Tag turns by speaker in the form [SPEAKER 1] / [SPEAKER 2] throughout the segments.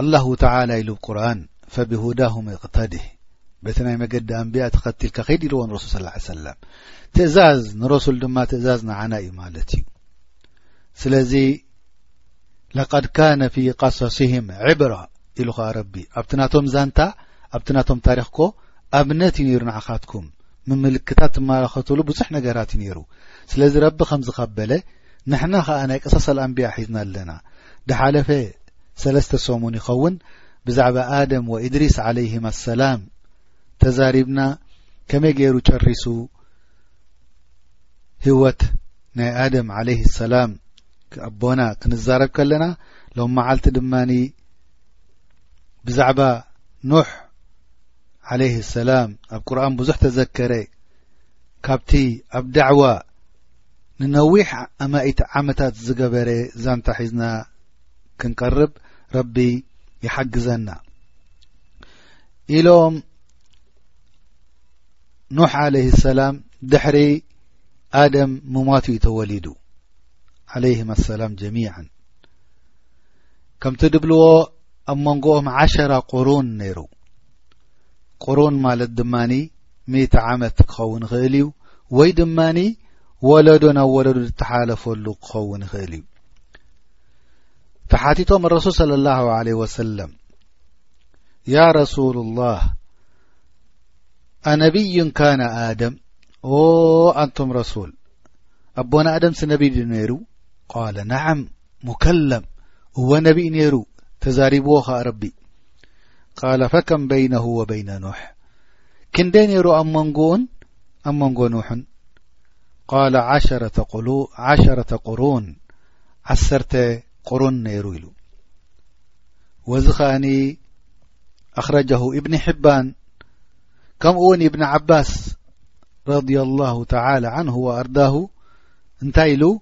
[SPEAKER 1] ኣላሁ ተላ ኢሉ ብ ቁርን ፈብሁዳሁም እቅተድህ በቲ ናይ መገዲ ኣንቢያ ተኸትልካ ከይድ ኢልዎ ንረሱል ስ ላ ሰለም ትእዛዝ ንረሱል ድማ ትእዛዝ ንዓና እዩ ማለት እዩ ስለዚ ለቀድ ካነ ፊ ቀሰስህም ዕብራ ኢሉ ኸዓ ረቢ ኣብቲ ናቶም ዛንታ ኣብቲ ናቶም ታሪኽ ኮ ኣብነት እዩ ነይሩ ንዓኻትኩም ምምልክታት ትመላኸትሉ ብዙሕ ነገራት እዩ ነይሩ ስለዚ ረቢ ከምዚ ካበለ ንሕና ከኣ ናይ ቅሰስ ኣልኣንብያ ሒዝና ኣለና ድሓለፈ ሰለስተ ሰሙን ይኸውን ብዛዕባ ኣደም ወኢድሪስ ዓለይሂም ኣሰላም ተዛሪብና ከመይ ገይሩ ጨሪሱ ህወት ናይ ኣደም ዓለይህ ሰላም ኣቦና ክንዛረብ ከለና ሎም መዓልቲ ድማኒ ብዛዕባ ኖሕ ዓለይህ ሰላም ኣብ ቁርኣን ብዙሕ ተዘከረ ካብቲ ኣብ ዳዕዋ ንነዊሕ ኣማኢት ዓመታት ዝገበረ ዛንታ ሒዝና ክንቀርብ ረቢ ይሓግዘና ኢሎም ኖሕ ዓለይ ሰላም ድሕሪ ኣደም ምሟት እዩ ተወሊዱ ዓለይህም ኣሰላም ጀሚዓን ከምቲ ድብልዎ ኣብ መንጎኦም ዓሸራ ቁሩን ነይሩ ቁሩን ማለት ድማኒ ሚእቲ ዓመት ክኸውን ይኽእል እዩ ወይ ድማ ወለዶ ናብ ወለዶ ዝተሓላለፈሉ ክኸውን ይኽእል እዩ ተሓቲቶም ረሱል صለ ላሁ ለ ወሰለም ያ ረሱሉ ላህ ኣነብዩን ካነ ኣደም ኦ ኣንቱም ረሱል ኣቦና ኣደምሲ ነቢ ዩ ነይሩ ቃለ ናዓም ሙከለም እወ ነቢይ ነይሩ ተዛሪብዎ ኸኣ ረቢ قال فكم بينه وبين نوح كند نير أ مንጎؤ أ مንጎ نوح قال ةعشرة قرون قرو نير ل واዚ خأن أخرجه ابن حبان كمኡون ابن عباس رضي الله تعالى عنه وأرضاه انتይ ل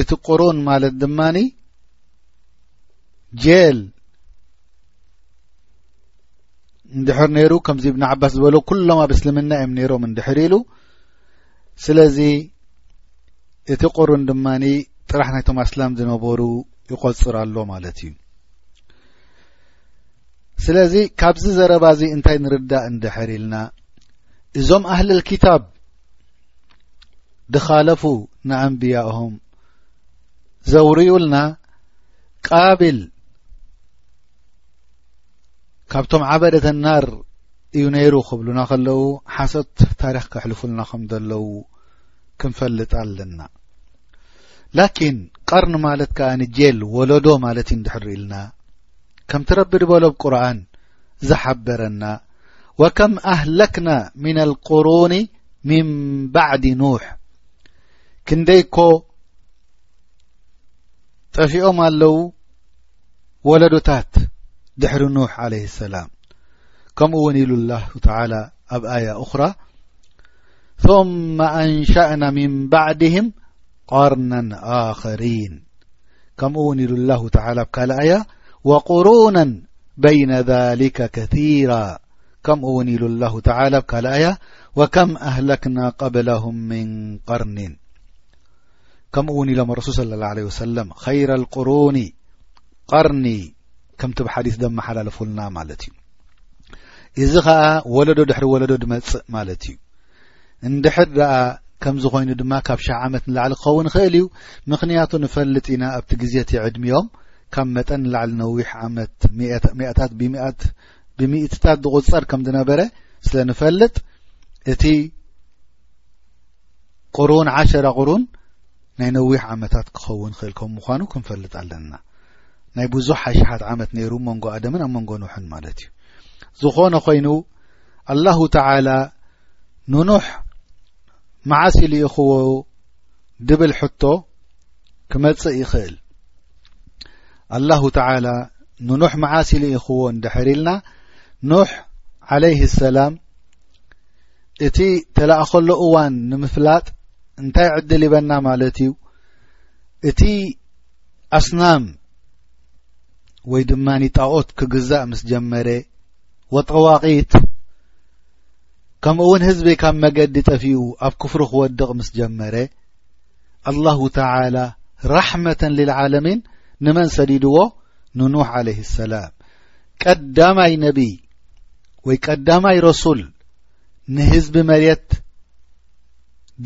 [SPEAKER 1] እቲ ቁሩን ማለት ድማኒ ጀል እንድሕር ነይሩ ከምዚ ብን ዓባስ ዝበሎ ኩሎም ኣብ እስልምና እዮም ነይሮም እንድሕር ኢሉ ስለዚ እቲ ቁሩን ድማኒ ጥራሕ ናይቶም ኣስላም ዝነበሩ ይቆፅር ኣሎ ማለት እዩ ስለዚ ካብዚ ዘረባ እዚ እንታይ ንርዳእ እንድሕር ኢልና እዞም ኣህልልኪታብ ድኻለፉ ንኣንብያኦም ዘውርኡልና ቃቢል ካብቶም ዓበደተ ናር እዩ ነይሩ ክብሉና ከለዉ ሓሶት ታሪኽ ከሕልፉልና ከም ዘለዉ ክንፈልጥ ኣለና ላኪን ቀርኒ ማለት ከኣ ንጀል ወለዶ ማለት እዩ ንድሕር ኢልና ከምቲ ረቢ ድበሎ ብ ቁርን ዝሓበረና ወከም ኣህለክና ምና ልቁሩኒ ምን ባዕዲ ኑሕ ክንደይ ኮ ጠፊኦም ኣለዉ ወለዶታት ድሕሪ ኑሕ ዓለይ ሰላም ከምኡ እውን ኢሉ ላሁ ተላ ኣብ ኣያ እኽራ ثመ ኣንሻእና ምን ባዕድህም ቃርነን ኣኸሪን ከምኡ እውን ኢሉ ላሁ ተላ ብ ካልእ ኣያ ወቁሩነን በይነ ሊከ ከራ ከምኡ እውን ኢሉ ላሁ ተላ ብ ካልእ ኣያ ወከም ኣህለክና ቀብለሁም ምን ቐርኒን ከምኡ እውን ኢሎም ረሱል ስለ ላ ለ ወሰለም ኸይረ ቁሩኒ ቐርኒ ከምቲ ብ ሓዲስ ዘመሓላለፉልና ማለት እዩ እዚ ኸዓ ወለዶ ድሕሪ ወለዶ ድመፅእ ማለት እዩ እንድሕር ደኣ ከምዚ ኮይኑ ድማ ካብ ሽሕ ዓመት ንላዕሊ ክኸውን ይኽእል እዩ ምኽንያቱ ንፈልጥ ኢና ኣብቲ ግዜ እቲ ዕድሚኦም ካብ መጠን ንላዕሊ ነዊሕ ዓመት ሚእታት ብሚእት ብሚእትታት ዝቝጸር ከም ዝነበረ ስለ ንፈልጥ እቲ ቁሩን ዓሸራ ቁሩን ናይ ነዊሕ ዓመታት ክኸውን ይኽእል ከም ምዃኑ ክንፈልጥ ኣለና ናይ ብዙሕ ሓሽሓት ዓመት ነይሩ መንጎ ኣደምን ኣብ መንጎ ንውሕን ማለት እዩ ዝኾነ ኮይኑ ኣላሁ ተላ ንኑሕ መዓስ ኢልኢኹዎ ድብል ሕቶ ክመጽእ ይኽእል ኣላሁ ተላ ንኑሕ መዓስ ኢልኢኹዎ እንድሕር ኢልና ኑሕ ዓለይህ ሰላም እቲ ተላእኸሎ እዋን ንምፍላጥ እንታይ ዕድል ይበና ማለት እዩ እቲ ኣስናም ወይ ድማ ጣኦት ክግዛእ ምስ ጀመረ ወጠዋቒት ከምኡ እውን ህዝቢ ካብ መገዲ ጠፊኡ ኣብ ክፍሩ ክወድቕ ምስ ጀመረ ኣላሁ ተላ ራሕመተን ልልዓለሚን ንመን ሰዲድዎ ንኑሕ ዓለህ ሰላም ቀዳማይ ነቢይ ወይ ቀዳማይ ረሱል ንህዝቢ መሬት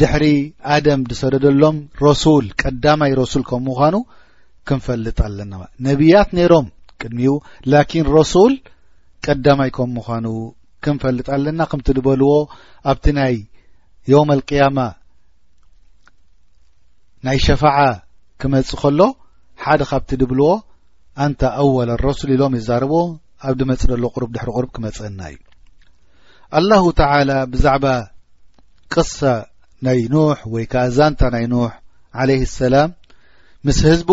[SPEAKER 1] ድሕሪ ኣደም ዝሰደደሎም ረሱል ቀዳማይ ረሱል ከም ምዃኑ ክንፈልጥ ኣለና ነብያት ነይሮም ቅድሚኡ ላኪን ረሱል ቀዳማይ ከም ምዃኑ ክንፈልጥ ኣለና ከምቲ ዝበልዎ ኣብቲ ናይ ዮም ኣልቅያማ ናይ ሸፋዓ ክመጽ ከሎ ሓደ ካብቲ ድብልዎ ኣንታ ኣወል ረሱል ኢሎም ይዛረቦ ኣብ ድመጽ ደሎ ቅሩብ ድሕሪ ቅሩብ ክመጽአና እዩ ኣላሁ ተላ ብዛዕባ ቅሳ ናይ ኖሕ ወይ ከዓ ዛንታ ናይ ኖሕ ዓለይ ሰላም ምስ ህዝቡ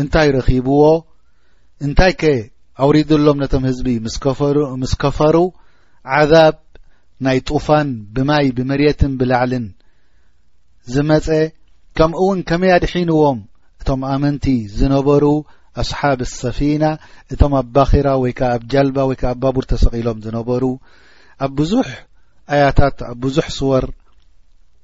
[SPEAKER 1] እንታይ ረኺብዎ እንታይ ከ ኣውሪድሎም ነቶም ህዝቢ ምስ ከፈሩ ዓዛብ ናይ ጡፋን ብማይ ብመሬትን ብላዕልን ዝመፀ ከምኡ እውን ከመይ ኣድሒንዎም እቶም ኣመንቲ ዝነበሩ ኣስሓብ ሰፊና እቶም ኣብ ባኺራ ወይ ከዓ ኣብ ጃልባ ወይ ከዓ ብ ባቡር ተሰቒሎም ዝነበሩ ኣብ ብዙሕ ኣያታት ኣብ ብዙሕ ስወር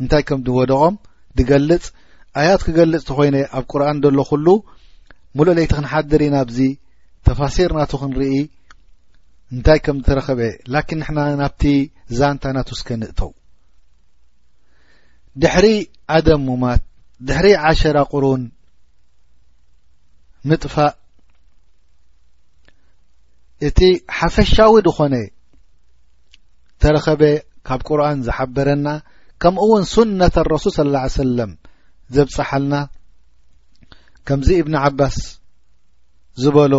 [SPEAKER 1] እንታይ ከም ድወደቖም ድገልጽ ኣያት ክገልጽ ተኾይነ ኣብ ቁርን ደሎ ኩሉ ሙሉእ ለይቲ ክንሓድር ኢና ኣብዚ ተፋሲር ናቱ ክንርኢ እንታይ ከም ተረኸበ ላኪን ንሕና ናብቲ ዛንታ ናቱ እስከ ንእተው ድሕሪ ኣደም ሙማት ድሕሪ ዓሸራ ቁሩን ምጥፋእ እቲ ሓፈሻዊ ድኾነ ተረኸበ ካብ ቁርን ዝሓበረና ከምኡ እውን ሱነተ ረሱል ስለ ላ ሰለም ዘብፅሓልና ከምዚ እብኒ ዓባስ ዝበሎ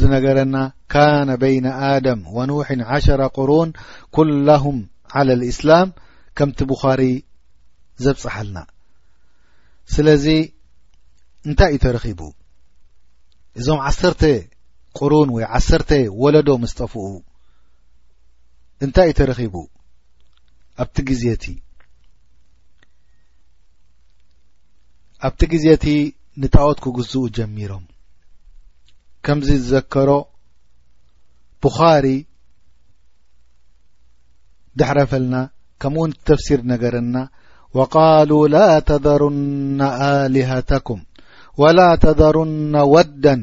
[SPEAKER 1] ዝነገረና ካነ በይነ ኣደም ወኑሕን ዓሸራ ቁሩን ኩላሁም ዓለ ልእስላም ከምቲ ብዃሪ ዘብፅሓልና ስለዚ እንታይ እዩ ተረኺቡ እዞም ዓሰርተ ቁሩን ወይ ዓሰርተ ወለዶ ምስ ጠፍኡ እንታይ እዩ ተረኺቡ ኣብቲ ግዜ እቲ ኣብቲ ግዜ እቲ ንጣዖት ክግዝኡ ጀሚሮም ከምዚ ዝዘከሮ ቡኻሪ ድሕረፈልና ከምኡ ውን ተፍሲር ነገረና ወቃሉ ላ ተዘሩና ኣሊሃተኩም ወላ ተዘሩና ወደን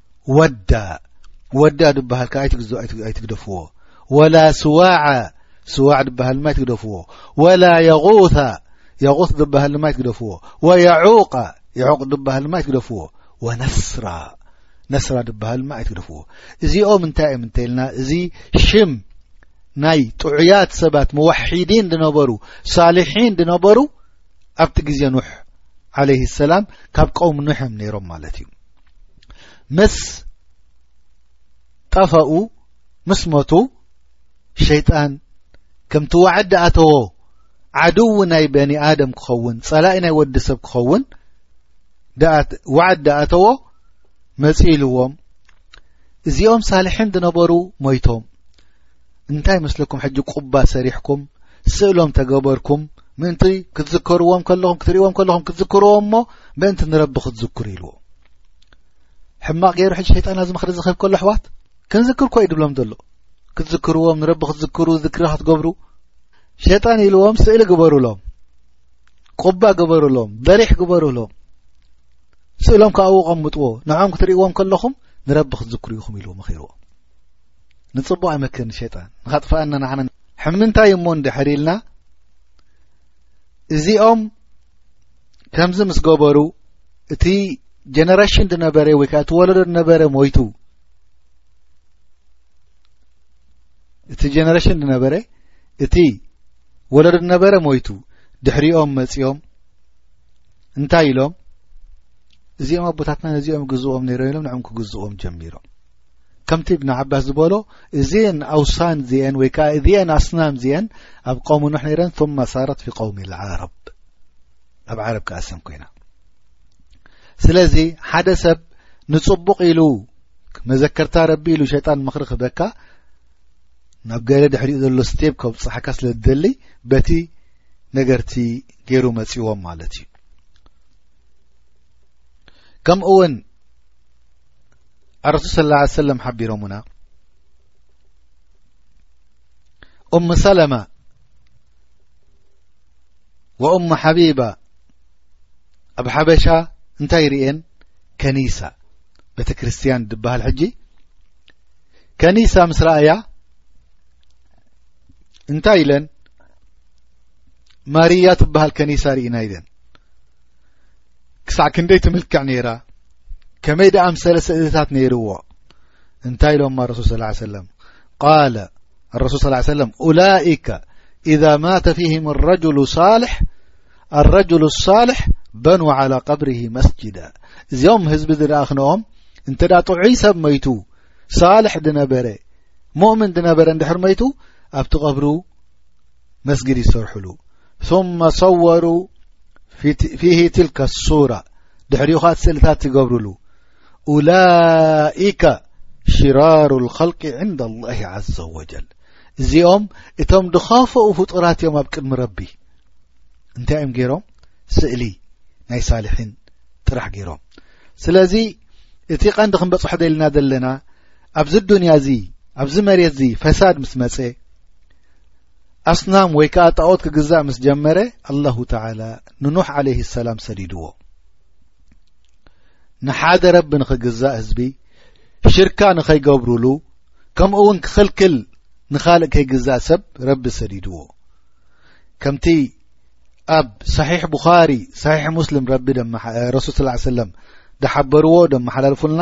[SPEAKER 1] ወዳ ወዳ ድበሃል ከ ኣይትግደፍዎ ወላ ስዋዓ ስዋዕ ድበሃል ድማ ኣይትግደፍዎ ወላ የغታ የغት ድበሃል ድማ ኣይትግደፍዎ ወየዑቃ የዑቅ ድበሃል ድማ ኣይትግደፍዎ ወነስራ ነስራ ድበሃል ድማ ኣይትግደፍዎ እዚኦም እንታይ እዮም እንተልና እዚ ሽም ናይ ጥዑያት ሰባት መዋሒዲን ድነበሩ ሳልሒን ድነበሩ ኣብቲ ግዜ ኑሕ ዓለይህ ሰላም ካብ ቀውሚ ኑሕ እዮም ነይሮም ማለት እዩ ምስ ጠፈኡ ምስ ሞቱ ሸይጣን ከምቲ ዋዕዲ ኣተዎ ዓድው ናይ በኒ ኣደም ክኸውን ጸላኢ ናይ ወዲ ሰብ ክኸውን ዋዕድ ዳኣተዎ መጺኢልዎም እዚኦም ሳልሒን ዝነበሩ ሞይቶም እንታይ ይመስለኩም ሕጂ ቁባ ሰሪሕኩም ስእሎም ተገበርኩም ምእንቲ ክትዝከርዎም ከለኹም ክትርእዎም ከለኹም ክትዝክርዎ እሞ ምእንቲ ንረቢ ክትዝክሩ ኢልዎ ሕማቕ ገይሩ ሕጂ ሸይጣን ኣዚ ምክሪ ዝክህብ ከሎ ኣሕዋት ክንዝክር ኮ እዩ ድብሎም ዘሎ ክትዝክርዎም ንረቢ ክትዝክሩ ዝክሪ ክትገብሩ ሸይጣን ኢልዎም ስእሊ ግበሩሎም ቁባ ግበሩሎም በሪሕ ግበሩሎም ስእሎም ከኣውቀምጥዎ ንዖም ክትርእዎም ከለኹም ንረቢ ክትዝክሩ ኢኹም ኢልዎ መኺርዎ ንጽቡቅ ኣይመክርን ሸጣን ንኸጥፍኣና ንዓና ሕምንታይ እሞ እንድሕር ኢልና እዚኦም ከምዚ ምስ ገበሩ እቲ ጀነረሽን ድነበረ ወይ ከዓ እቲ ወለዶ ድነበረ ሞይቱ እቲ ጀነረሽን ድነበረ እቲ ወለዶ ድነበረ ሞይቱ ድሕሪኦም መጺኦም እንታይ ኢሎም እዚኦም ኣቦታትና ነዚኦም ግዝኦም ነይሮም ኢሎም ንዕም ክግዝኦም ጀሚሮም ከምቲ እብኒ ዓባስ ዝበሎ እዚኤን ኣውሳን እዚኤን ወይ ከዓ እዚኤን ኣስናም እዚኤን ኣብ ቀውሚ ኖሕ ነይረን ثማ ሳረት ፊ ቀውሚ ዓረብ ኣብ ዓረብ ከዓ ሰም ኮይና ስለዚ ሓደ ሰብ ንፅቡቕ ኢሉ መዘከርታ ረቢ ኢሉ ሸይጣን ምኽሪ ክበካ ናብ ገለ ድሕሪኡ ዘሎ ስቴብ ከብፅሓካ ስለ ዝደሊ በቲ ነገርቲ ገይሩ መፂዎም ማለት እዩ ከምኡ እውን ኣረሱል ስለ ላ ሰለም ሓቢሮምና እም ሰለማ ወእም ሓቢባ ኣብ ሓበሻ እንታይ ይርእየን ከኒሳ ቤተ ክርስትያን ዝበሃል ሕጂ ከኒሳ ምስ ረኣያ እንታይ ኢለን ማርያ ትበሃል ከኒሳ ርኢና ኢለን ክሳዕ ክንደይ ትምልክዕ ነይራ ከመይ ደኣ ምሰለ ስእልታት ነይርዎ እንታይ ኢሎማ ረሱል ስ ሰለም ቃለ ረሱል ስ ሰለም ኡላይከ ኢዛ ማተ ፊህም ረጅሉ ሳልሕ ኣረጅሉ ሳልሕ በኑ ዓላ ቀብር መስጅዳ እዚኦም ህዝቢ ዝደኣክንኦም እንተ ደ ጥዑይ ሰብ መይቱ ሳልሕ ዝነበረ ሙእምን ዝነበረ እንድሕር መይቱ ኣብቲ ቐብሩ መስጊድ ይሰርሕሉ ثመ ሰወሩ ፊሂ ትልከ ሱራ ድሕሪኡኻ ስእልታት ትገብርሉ ኡላይከ ሽራሩ ኸልቂ ዕንዳ ላ ዘ ወጀል እዚኦም እቶም ድኻፈኡ ፍጡራት እዮም ኣብ ቅድሚ ረቢ እንታይ እዮም ገይሮም ስእሊ ናይ ሳልሒን ጥራሕ ገይሮም ስለዚ እቲ ቐንዲ ክንበጽሖ ደልና ዘለና ኣብዚ ዱንያ እዚ ኣብዚ መሬት እዚ ፈሳድ ምስ መጸ ኣስናም ወይ ከኣ ጣኦት ክግዛእ ምስ ጀመረ ኣላሁ ተላ ንኖሕ ዓለይህ ሰላም ሰዲድዎ ንሓደ ረቢ ንኽግዛእ ህዝቢ ሽርካ ንኸይገብሩሉ ከምኡ እውን ክኽልክል ንኻልእ ከይግዛእ ሰብ ረቢ ሰዲድዎ ከምቲ ኣብ ሰሒሕ ቡኻሪ ሰሒሕ ሙስሊም ረቢ ረሱል ስ ሰለም ዝሓበርዎ ደመሓላልፉልና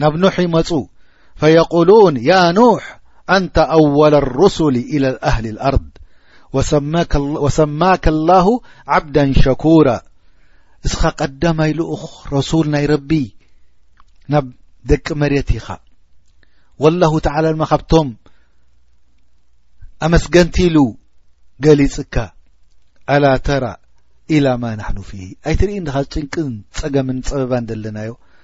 [SPEAKER 1] ናብ ኖሕ ይመፁ ፈየቁሉን ያ ኖሕ ኣንተ ኣወል ሩሱሊ ኢለ ኣህሊ ኣርድ ወሰማከ ላሁ ዓብዳ ሸኩራ እስኻ ቀዳማይ ልኡኽ ረሱል ናይ ረቢ ናብ ደቂ መሬት ኢኻ ወላሁ ተዓላ ድማ ካብቶም ኣመስገንቲ ኢሉ ገሊጽካ ኣላ ተራ ኢላ ማ ናሕኑ ፊሂ ኣይትርኢን ድኻ ጭንቅን ጸገምን ጸበባን ዘለናዮ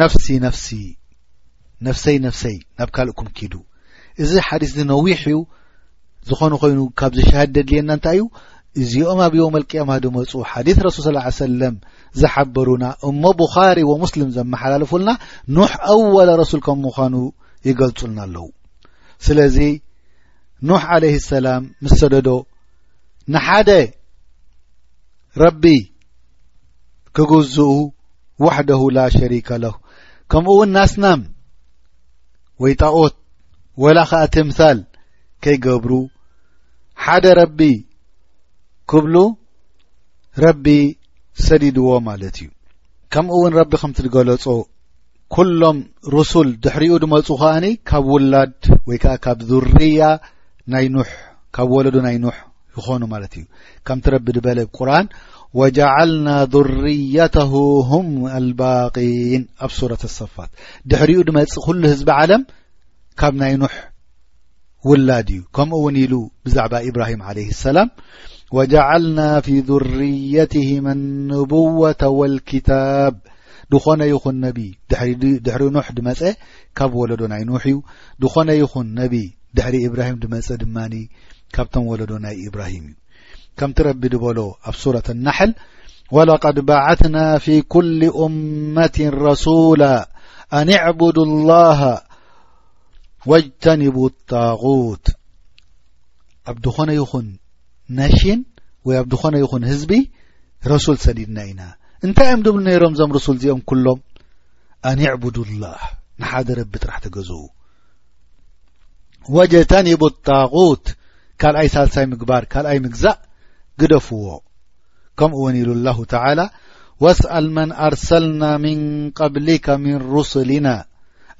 [SPEAKER 1] ነፍሲ ነፍሲ ነፍሰይ ነፍሰይ ናብ ካልእኩም ኪዱ እዚ ሓዲስ እዚ ነዊሕ እዩ ዝኾነ ኮይኑ ካብ ዘሻሃድ ደድልየና እንታይ እዩ እዚኦም ኣብዮ መልቅያማ ድመፁ ሓዲ ረሱል ስ ሰለም ዝሓበሩና እሞ ቡኻሪ ወሙስሊም ዘመሓላልፉልና ኖሕ ኣወለ ረሱል ከም ምዃኑ ይገልፁልና ኣለዉ ስለዚ ኖሕ ዓለይ ሰላም ምስ ሰደዶ ንሓደ ረቢ ክግዝኡ ዋሕደሁ ላ ሸሪከ ለሁ ከምኡ ውን ኣስናም ወይ ጣኦት ወላ ኸኣ ትምሳል ከይገብሩ ሓደ ረቢ ክብሉ ረቢ ሰዲድዎ ማለት እዩ ከምኡ ውን ረቢ ከምቲ ዝገለጾ ኩሎም ሩሱል ድሕሪኡ ድመፁ ከኣኒ ካብ ውላድ ወይ ከዓ ካብ ዙርያ ናይ ኑሕ ካብ ወለዱ ናይ ኑሕ ይኾኑ ማለት እዩ ከምቲ ረቢ ድበለ ቁርን ወጃዓልና ዙርያተሁ ሁም ኣልባቂን ኣብ ሱረት ኣሰፋት ድሕሪኡ ድመፅ ኩሉ ህዝቢ ዓለም ካብ ናይ ኑሕ ውላድ እዩ ከምኡ እውን ኢሉ ብዛዕባ ኢብራሂም ዓለይ ሰላም ወጃዓልና ፊ ذርየትህም ኣንቡወተ ወልክታብ ድኾነ ይኹን ነቢ ድሕሪ ኖሕ ድመፀ ካብ ወለዶ ናይ ኖሕ እዩ ድኾነ ይኹን ነቢ ድሕሪ ኢብራሂም ድመፀ ድማ ካብቶም ወለዶ ናይ ኢብራሂም እዩ ከምቲ ረቢ ድበሎ ኣብ ሱረት ናሕል ወለቀድ ባዓትና ፊ ኩል እመት ረሱላ ኣንዕቡዱ ላሃ ወጅተኒቡ ጣغት ኣብ ድኾነ ይኹን ነሽን ወይ ኣብ ድኾነ ይኹን ህዝቢ ረሱል ሰዲድና ኢና እንታይ እዮም ድብሉ ነይሮም እዞም ረሱል እዚኦም ኩሎም ኣን ዕቡዱ ላህ ንሓደ ረቢ ጥራሕ ተገዝኡ ወጀተኒቡ ጣغት ካልኣይ ሳልሳይ ምግባር ካልኣይ ምግዛእ ግደፍዎ ከምኡ ውን ኢሉ ላሁ ተላ ወስኣል መን ኣርሰልና ምን ቀብሊካ ምን ሩስልና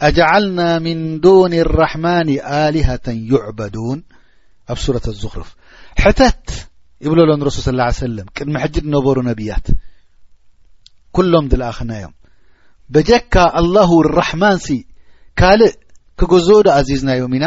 [SPEAKER 1] ኣጅዓልና ምን ዱን ራሕማን ኣሊሃተ ይዕበዱን ኣብ ሱረት ኣዙክርፍ ሕተት ይብሎ ሎ ንረሱል ስ ላ ሰለም ቅድሚ ሕጂ ዝነበሩ ነብያት ኩሎም ድለኣኽና እዮም በጀካ ኣላሁ ራሕማን ሲ ካልእ ክግዝኡ ዶ ኣዚዝናዮም ኢና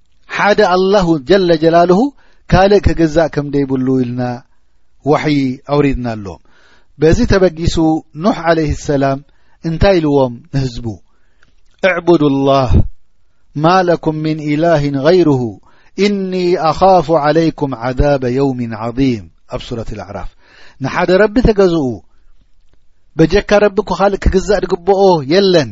[SPEAKER 1] ሓደ ኣላሁ ጀለ ጀላልሁ ካልእ ክግዛእ ከም ደይብሉ ኢልና ዋሕዪ ኣውሪድና ኣሎም በዚ ተበጊሱ ኖሕ ዓለይህ ሰላም እንታይ ኢልዎም ንህዝቡ እዕቡዱ ላህ ማለኩም ምን ኢላህን غይርሁ እኒ ኣኻፉ ዓለይኩም ዓዛበ የውምን ዓظም ኣብ ሱረት ኣዕራፍ ንሓደ ረቢ ተገዝኡ በጀካ ረቢ ኳ ካልእ ክግዛእ ድግብኦ የለን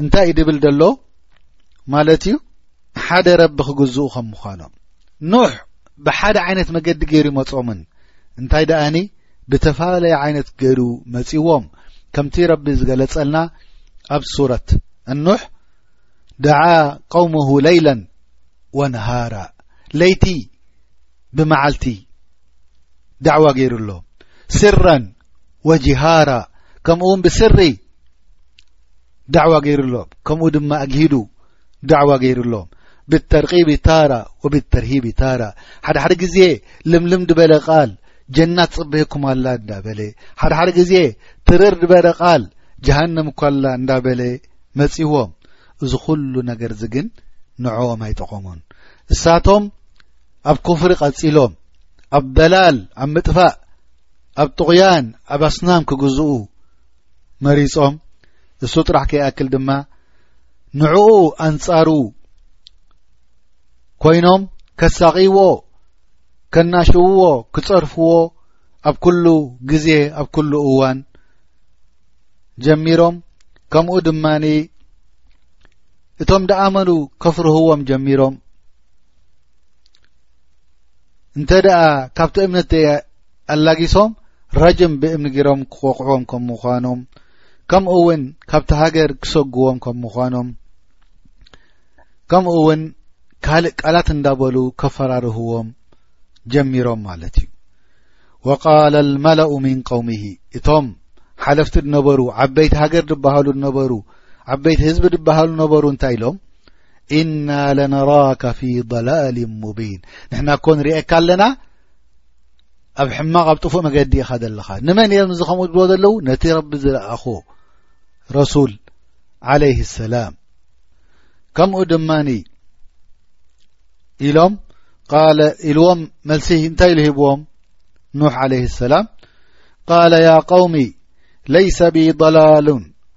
[SPEAKER 1] እንታይ እዩ ድብል ደሎ ማለት እዩ ሓደ ረቢ ክግዝኡ ከም ምዃኖም ኖሕ ብሓደ ዓይነት መገዲ ገይሩ ይመጾምን እንታይ ደኣኒ ብተፈላለየ ዓይነት ገይሩ መጺዎም ከምቲ ረቢ ዝገለጸልና ኣብ ሱረት ኣኖሕ ደዓ ቀውሙሁ ለይለን ወነሃራ ለይቲ ብመዓልቲ ዳዕዋ ገይሩ ኣሎ ስረን ወጅሃራ ከምኡ ውን ብስሪ ዳዕዋ ገይሩ ኣሎ ከምኡ ድማ ኣግሂዱ ዳዕዋ ገይሩ ኣሎ ብተርቂቢ ታራ ወብተርሂቢ ታራ ሓደ ሓደ ግዜ ልምልም ድበለ ቃል ጀና ትጽበየኩም ኣላ እንዳ በለ ሓደ ሓደ ግዜ ትርር ድበለ ቃል ጀሃንም እኳ ኣላ እንዳ በለ መጺዎም እዚ ኩሉ ነገር እዚ ግን ንዕኦም ኣይጠቐሙን እሳቶም ኣብ ኩፍሪ ቀጺሎም ኣብ በላል ኣብ ምጥፋእ ኣብ ጥቑያን ኣብ ኣስናም ክግዝኡ መሪጾም እሱ ጥራሕ ከይኣክል ድማ ንዕኡ ኣንጻሩ ኮይኖም ከሳቂዎ ከናሽውዎ ክጸርፍዎ ኣብ ኩሉ ግዜ ኣብ ኩሉ እዋን ጀሚሮም ከምኡ ድማ እቶም ደኣመኑ ከፍርህዎም ጀሚሮም እንተ ደኣ ካብቲ እምነት ኣላጊሶም ረጅም ብእምኒ ጊሮም ክቆቕዕዎም ከም ምዃኖም ከምኡ እውን ካብቲ ሃገር ክሰጉዎም ከም ምዃኖም ከምኡ እውን ካልእ ቃላት እንዳበሉ ከፈራርህዎም ጀሚሮም ማለት እዩ ወቃል ልመላኡ ምን ቀውሚሂ እቶም ሓለፍቲ ድነበሩ ዓበይቲ ሃገር ድበሃሉ ድነበሩ ዓበይቲ ህዝቢ ድበሃሉ ነበሩ እንታይ ኢሎም እና ለነራካ ፊ ضላል ሙቢን ንሕና እኮ ንርኤካ ኣለና ኣብ ሕማቕ ኣብ ጥፉእ መገዲ ኢኻ ዘለኻ ንመን እም እዚ ከምኡ ዝብልዎ ዘለዉ ነቲ ረቢ ዝረኣኹ ረሱል ዓለይህ ሰላም ከምኡ ድማኒ ኢሎም ቃለ ኢልዎም መልሲ እንታይ ኢሉ ሂብዎም ኑሕ ዓለይህ ሰላም ቃለ ያ ቀውሚ ለይሰ ቢ ضላሉን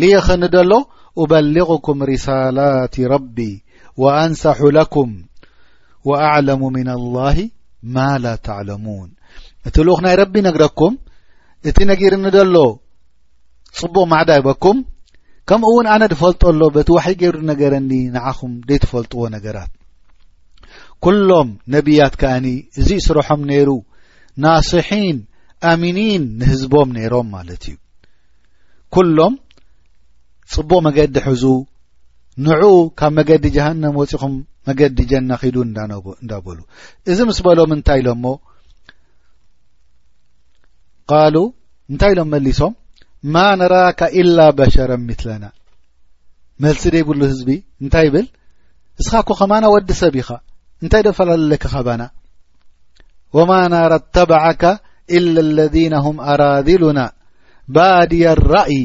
[SPEAKER 1] ልየኸንደሎ ኡበሊغኩም ርሳላት ረቢ ወኣንሳሑ ለኩም ወኣዕለሙ ምና ላሂ ማ ላ ተዕለሙን እቲ ልኡኽ ናይ ረቢ ነግረኩም እቲ ነጊርኒ ደሎ ጽቡቕ ማዕዳ ይበኩም ከምኡ እውን ኣነ ዝፈልጦ ኣሎ በቲ ዋሕይ ገይሩ ነገረኒ ንዓኹም ዘይትፈልጥዎ ነገራት ኩሎም ነቢያት ከኣኒ እዚ ስርሖም ነይሩ ናስሒን ኣሚኒን ንህዝቦም ነይሮም ማለት እዩ ኩሎም ጽቡቕ መገዲ ሕዙ ንዑ ካብ መገዲ ጀሃንም ወፂኹም መገዲ ጀና ኺዱ እንዳበሉ እዚ ምስ በሎም እንታይ ኢሎ ሞ ቃሉ እንታይ ኢሎም መሊሶም ማ ነራካ ኢላ በሸረ ምትለና መልሲ ደይብሉ ህዝቢ እንታይ ይብል እስኻ ኮ ከማና ወዲ ሰብ ኢኻ እንታይ ደፈላለለካ ኻባና ወማ ናራ ተባዓካ ኢላ ለذነ ሁም ኣራድሉና ባድየ ራእይ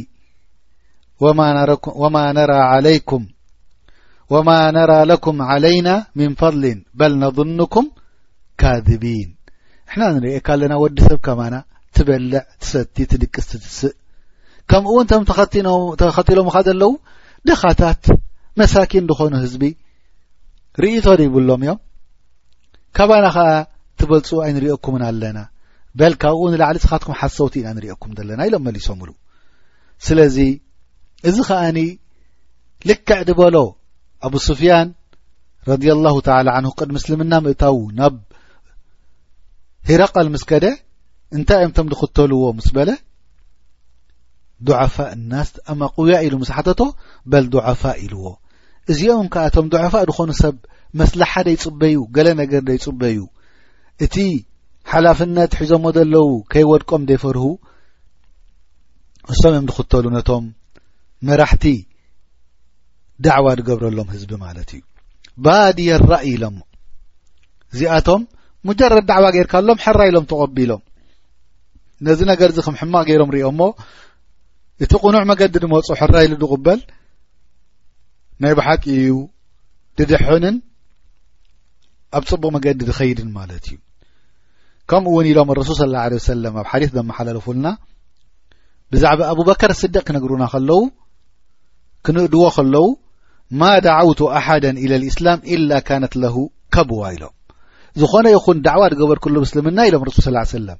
[SPEAKER 1] ወማ ነራ ዓለይኩም ወማ ነራ ለኩም ዓለይና ምን ፈضሊን በል ነظኑኩም ካذቢን ንሕና ንርእካ ኣለና ወዲ ሰብ ከማና ትበልዕ ትሰቲ ትድቅስ ትትስእ ከምኡ እውን ቶም ተኸቲሎምኻ ዘለዉ ድኻታት መሳኪን ዝኾኑ ህዝቢ ርእቶ ዘይብሎም እዮም ካባና ኸኣ ትበልጹ ኣይንሪኦኩምን ኣለና በል ካብኡ ንላዕሊ ስኻትኩም ሓሰውቲ ኢና ንሪኦኩም ዘለና ኢሎም መሊሶምሉ ስለዚ እዚ ኸኣኒ ልክዕ ድበሎ ኣብ ስፍያን ረድ ላሁ ተላ ዓን ቅድ ምስልምና ምእታዉ ናብ ሂረቀል ምስ ከደ እንታይ እዮም ቶም ዝኽተልዎ ምስ በለ ዱዓፋእ እናስ ኣማቕውያ ኢሉ ምስ ሓተቶ በል ዱዓፋእ ኢልዎ እዚኦም ከኣ እቶም ዱዐፋእ ድኾኑ ሰብ መስላሓ ደይጽበዩ ገለ ነገር ደይጽበዩ እቲ ሓላፍነት ሒዞሞ ዘለዉ ከይወድቆም ደይፈርሁ እሶም እዮም ድኽተሉ ነቶም መራሕቲ ዳዕዋ ድገብረሎም ህዝቢ ማለት እዩ ባድየ ራእይ ኢሎሞ እዚኣቶም ሙጀረድ ዳዕዋ ጌርካሎም ሕራ ኢሎም ተቐቢሎም ነዚ ነገር እዚ ክም ሕማቕ ገይሮም ሪኦሞ እቲ ቅኑዕ መገዲ ድመፁ ሕራ ኢሉ ድቕበል ናይ ብሓቂ እዩ ድድሕንን ኣብ ፅቡቕ መገዲ ድኸይድን ማለት እዩ ከምኡ እውን ኢሎም ረሱል ስ ላ ለ ሰለም ኣብ ሓዲት ዘመሓላለፉልና ብዛዕባ ኣቡበከር ስድቅ ክነግሩና ከለዉ ክንእድዎ ከለዉ ማ ዳዓውቱ ኣሓደ ኢለ ልእስላም ኢላ ካነት ለሁ ከብዋ ኢሎም ዝኾነ ይኹን ዳዕዋ ድገበርክሉ ምስልምና ኢሎም ረሱል ስ ሰለም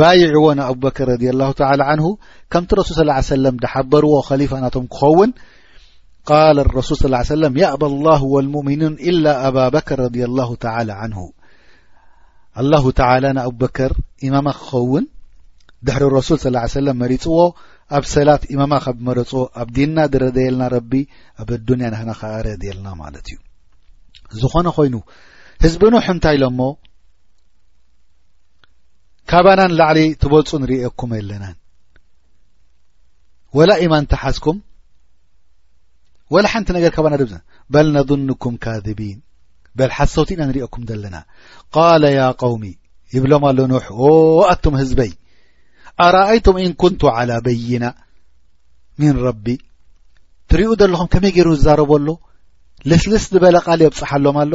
[SPEAKER 1] ባይዕዎ ንኣብበክር ረድ ላ ተ ዓንሁ ከምቲ ረሱል ስ ለ ሰለም ድሓበርዎ ከሊፋ ናቶም ክኸውን ቃል ረሱል ስ ሰለም የእባ ላሁ ወልሙእምኑን ኢላ ኣባበክር ረድ ላ ተ ዓን ኣላሁ ተላ ንኣብበክር ኢማማ ክኸውን ድሕሪ ረሱል ስ ሰለ መሪፅዎ ኣብ ሰላት ኢማማ ካብ መረፅዎ ኣብ ዲና ድረደየልና ረቢ ኣብ ኣዱንያ ናህና ከኣ ረድየልና ማለት እዩ ዝኾነ ኮይኑ ህዝቢ ኖሕ እንታይ ኢሎሞ ካባና ንላዕሊ ትበልፁ ንርእኩም የለናን ወላ ኢማን ተሓዝኩም ወላ ሓንቲ ነገር ካባና ድብ በል ነظንኩም ካذቢን በል ሓሰውቲ ኢና ንርእኩም ዘለና ቃለ ያ ቀውሚ ይብሎም ኣሎ ኖሕ ኦ ኣቱም ህዝበይ ኣራኣይቱም እን ኩንቱ ዓላ በይና ምን ረቢ ትሪኡ ዘለኹም ከመይ ገይሩ ዝዛረቦ ኣሎ ልስልስ ዝበለ ቃል የብፅሓሎም ኣሎ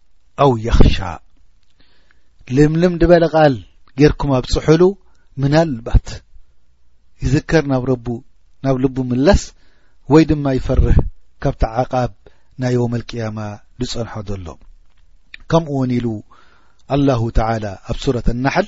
[SPEAKER 1] ኣው የኽሻእ ልምልም ድበለ ቓል ጌርኩም ኣብጽሑሉ ምናልባት ይዝከር ናብ ረቡ ናብ ልቡ ምለስ ወይ ድማ ይፈርህ ካብቲ ዓቓብ ናይ ዮም ኣልቅያማ ዝጸንሖ ዘሎ ከምኡ እውን ኢሉ ኣላሁ ተዓላ ኣብ ሱረት ኣናሓል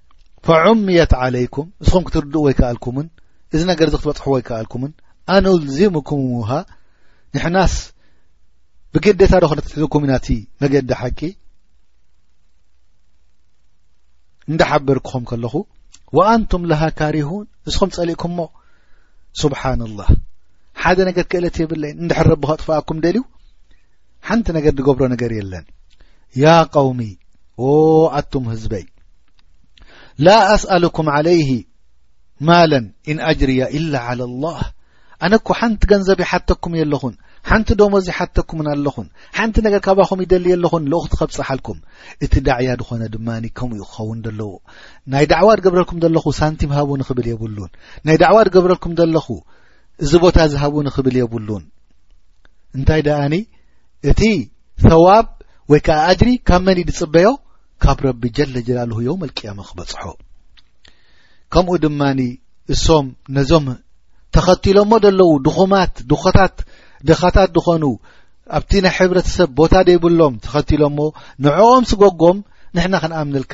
[SPEAKER 1] ፈዑምየት ዓለይኩም ንስኹም ክትርድእዎ ኣይከኣልኩምን እዚ ነገር እዚ ክትበፅሕዎ ኣይከኣልኩምን ኣኑልዚሙኩም ውሃ ንሕናስ ብግዴታ ዶ ክንትሕዝኩም ኢና እቲ መገዲ ሓቂ እንዳሓበርክኹም ከለኹ ወኣንቱም ለሃ ካሪሁን ንስኹም ፀሊእኩምሞ ስብሓን ላህ ሓደ ነገር ክእለት የብለይን እንድሕር ረቢ ከጥፍኣኩም ደልዩ ሓንቲ ነገር ዝገብሮ ነገር የለን ያ ቀውሚ ዎ ኣቱም ህዝበይ ላ ኣስኣሉኩም ዓለይህ ማለን እን ኣጅርያ ኢላ ዓላ ላህ ኣነ እኮ ሓንቲ ገንዘብ ይሓተኩም የለኹን ሓንቲ ዶሞዝ ይሓተኩምን ኣለኹን ሓንቲ ነገር ካባኹም ይደሊ ኣለኹን ልኡኽቲ ከብፅሓልኩም እቲ ዳዕያ ዝኾነ ድማ ከምኡ ዩ ክኸውን ዘለዎ ናይ ዳዕዋ ድገብረልኩም ዘለኹ ሳንቲም ሃቡ ንክብል የብሉን ናይ ዳዕዋ ድገብረልኩም ዘለኹ እዚ ቦታ ዝሃቡኒ ክብል የብሉን እንታይ ደኣኒ እቲ ሰዋብ ወይ ከዓ ኣጅሪ ካብ መን እዩ ዝፅበዮ ካብ ረቢ ጀለ ጀላልሁ ዮም ኣልቅያማ ክበፅሖ ከምኡ ድማ እሶም ነዞም ተኸቲሎሞ ዘለዉ ድኹማት ድኾታት ድኻታት ዝኾኑ ኣብቲ ናይ ሕብረተሰብ ቦታ ዘይብሎም ተኸቲሎሞ ንዕኦም ስጎጎም ንሕና ክንኣምንልካ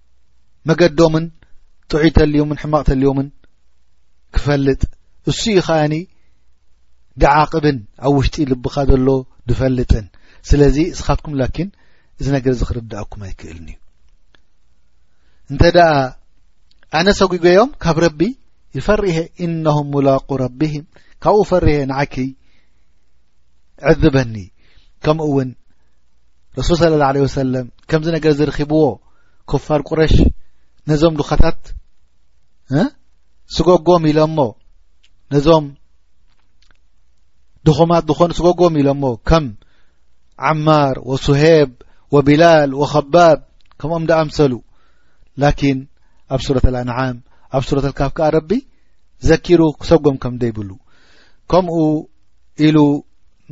[SPEAKER 1] መገዶምን ጥዑይ ተልዮምን ሕማቕ ተልዮምን ክፈልጥ እሱ ዩ ከኣኒ ድዓቕብን ኣብ ውሽጢ ልብኻ ዘሎ ዝፈልጥን ስለዚ እስኻትኩም ላኪን እዚ ነገር እዚ ክርድኣኩም ኣይክእልን እዩ እንተ ደኣ ኣነ ሰጒጎዮም ካብ ረቢ ይፈርሀ እነሁም ሙላቁ ረቢሂም ካብኡ ፈርሀ ንዓኪ ዕዝበኒ ከምኡ እውን ረሱል ስለ ላ ለ ወሰለም ከምዚ ነገር ዝርኪብዎ ኩፋር ቁረሽ ነዞም ዱኻታት ስጎጎም ኢሎሞ ነዞም ድኹማት ዝኾኑ ስጎጎም ኢሎሞ ከም ዓማር ወሱሄብ ወቢላል ወኸባብ ከምኦም ዳኣምሰሉ ላኪን ኣብ ሱረት ኣልኣንዓም ኣብ ሱረት ኣልካፍ ከኣ ረቢ ዘኪሩ ክሰጎም ከም ደይብሉ ከምኡ ኢሉ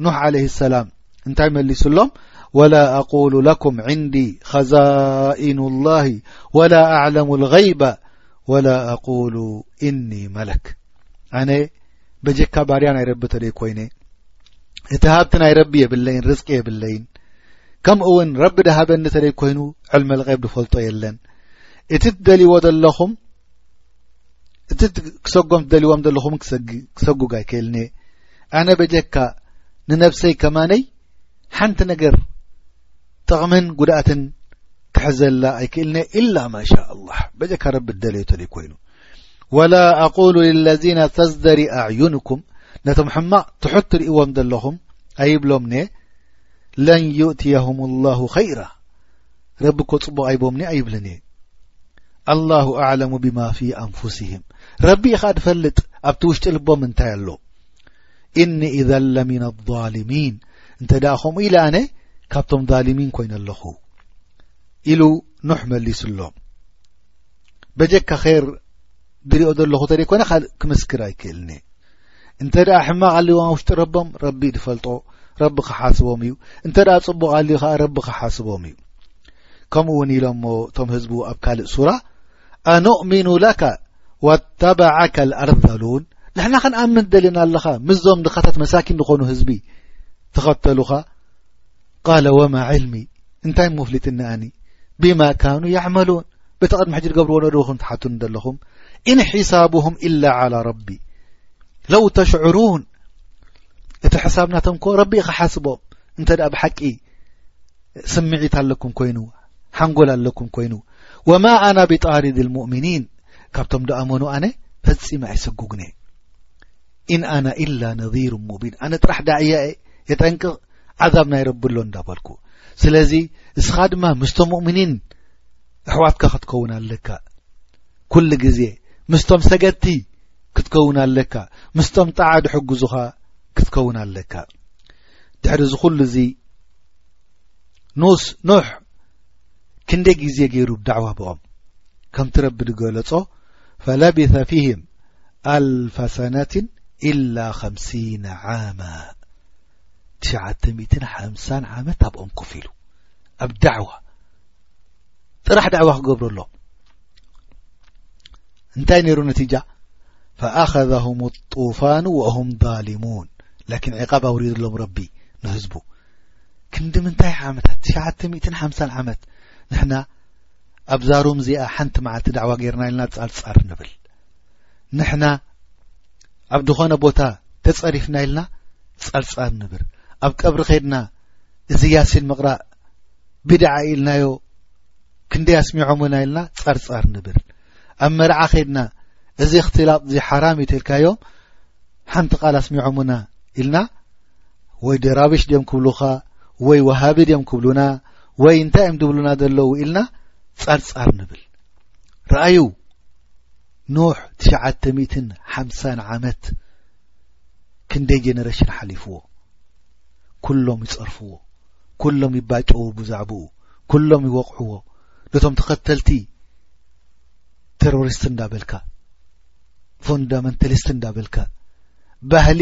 [SPEAKER 1] ኖሕ ዓለይ ሰላም እንታይ መሊሱሎም ወላ ኣቁሉ ለኩም ዕንዲ ኸዛኢኑ ላሂ ወላ ኣዕለሙ ልገይባ ወላ ኣቁሉ እኒ መለክ ኣነ በጀካ ባርያ ናይ ረቢ ተደይ ኮይነ እቲ ሃብቲ ናይ ረቢ የብለይን ርዝቂ የብለይን ከምኡ እውን ረቢ ድሃበኒ ተደይ ኮይኑ ዕልመልቀብ ዝፈልጦ የለን እቲ ትደልይዎ ዘለኹም እቲ ክሰጎም ትደልዎም ዘለኹም ክሰጉግ ኣይክእልን እየ ኣነ በጀካ ንነብሰይ ከማነይ ሓንቲ ነገር ጥቕምን ጉድእትን ክሕዘላ ኣይክእልን እየ ኢላ ማሻ ላህ በጀካ ረቢ ደለዮ ተል ኮይኑ ወላ ኣቁሉ ልለዚነ ተዝደሪ ኣዕዩንኩም ነቶም ሕማቕ ትሑት ትርእዎም ዘለኹም ኣይብሎም ን ለን ዩእትያሁም ላሁ ኸይራ ረቢ እኮ ጽቡቅ ኣይቦምኒ ኣይብልን እየ ኣላሁ ኣዕለሙ ብማ ፊ ኣንፉስህም ረቢ ኢኻ ድፈልጥ ኣብቲ ውሽጢ ልቦም እንታይ ኣሎ እኒ ኢዘ ለሚና ዛልሚን እንተ ደኣ ከምኡ ኢለ ኣነ ካብቶም ዛልሚን ኮይነ ኣለኹ ኢሉ ኖሕ መሊሱ ኣሎም በጀካ ር ድሪኦ ዘለኹ እተ ኮነ ካእ ክምስክር ኣይክእልኒ እንተ ሕማቅ ኣልዋ ውሽጢ ረቦም ረቢ ዝፈልጦ ረቢ ክሓስቦም እዩ እንተ ፅቡቅ ኣልዩ ከዓ ረቢ ክሓስቦም እዩ ከምኡ ውን ኢሎሞ እቶም ህዝቡ ኣብ ካልእ ሱራ ኣንእሚኑ ለካ ወተባዓካ ኣርዘሉን ንሕና ክንኣምን ደለና ኣለካ ምስዞም ድኻታት መሳኪን ዝኮኑ ህዝቢ ተኸተሉካ ቃለ ወማ ዕልሚ እንታይ ምፍሊጥ እኒኣኒ ብማ ካኑ ያዕመሉን በቲ ቅድሚ ሕጂ ዝገብርዎ ነድኹም ትሓቱኒ ዘለኹም እን ሒሳብም ኢላ ዓላ ረቢ ለው ተሽዕሩን እቲ ሕሳብ ናቶም ኮ ረቢ ኻሓስቦ እንተ ደኣ ብሓቂ ስምዒት ኣለኩም ኮይኑ ሓንጎል ኣለኩም ኮይኑ ወማ ኣና ብጣሪድ ልሙእምኒን ካብቶም ደኣመኑ ኣነ ፈጺመ ኣይሰጉግነ ኢን ኣና ኢላ ነሩ ሙቢን ኣነ ጥራሕ ዳእያ እየ የጠንቅቕ ዓዛብ ናይ ረቢ ኣሎ እንዳበልኩ ስለዚ እስኻ ድማ ምስቶም ሙእምኒን ኣሕዋትካ ክትከውን ኣለካ ኩሉ ግዜ ምስቶም ሰገድቲ ክትከውን ኣለካ ምስቶም ጣዓ ድሕግዙኻ ክትከውን ኣለካ ድሕሪ እዚ ኩሉ እዚ ኑስ ኖሕ ክንደይ ግዜ ገይሩ ዳዕዋ ብኦም ከምቲ ረቢ ዝገለጾ ፈለቢث ፊህም ኣልፈ ሰነት ኢላ ከምሲና ዓማ ትሽዓተ ሚትን ሓምሳን ዓመት ኣብኦም ኮፍ ኢሉ ኣብ ዳዕዋ ጥራሕ ዳዕዋ ክገብሩ ኣሎም እንታይ ነይሩ ነቲጃ ፈኣኸذም ጡፋኑ ወም ظሊሙን ላኪን ዕቃብ ኣውሪድሎም ረቢ ንህዝቡ ክንዲ ምንታይ ዓመታት ትሽዓተ ሚእትን ሓምሳን ዓመት ንሕና ኣብዛ ሮም እዚኣ ሓንቲ መዓልቲ ዳዕዋ ገይርና ኢልና ጻርጻር ንብል ንሕና ኣብ ድኾነ ቦታ ተጸሪፍና ኢልና ጻርጻር ንብር ኣብ ቀብሪ ኸድና እዚ ያሲን ምቕራእ ብድዓ ኢልናዮ ክንደይ ኣስሚዖምና ኢልና ጻርጻር ንብር ኣብ መርዓ ኸድና እዚ እክትላቕ እዚ ሓራም እዩ ተልካዮም ሓንቲ ቓል ኣስሚዖምና ኢልና ወይ ደራብሽ ድም ክብሉኻ ወይ ወሃቢ ድም ክብሉና ወይ እንታይ እዮም ዝብሉና ዘለዉ ኢልና ጸርጻር ንብል ረኣዩ ኖሕ ትሽዓተ ሚትን ሓምሳን ዓመት ክንደይ ጀነረሽን ሓሊፍዎ ኩሎም ይጸርፍዎ ኩሎም ይባጨዉ ብዛዕባኡ ኩሎም ይወቕዕዎ ነቶም ተኸተልቲ ተሮሪስት እንዳበልካ ፎንዳመንታሊስት እንዳበልካ ባህሊ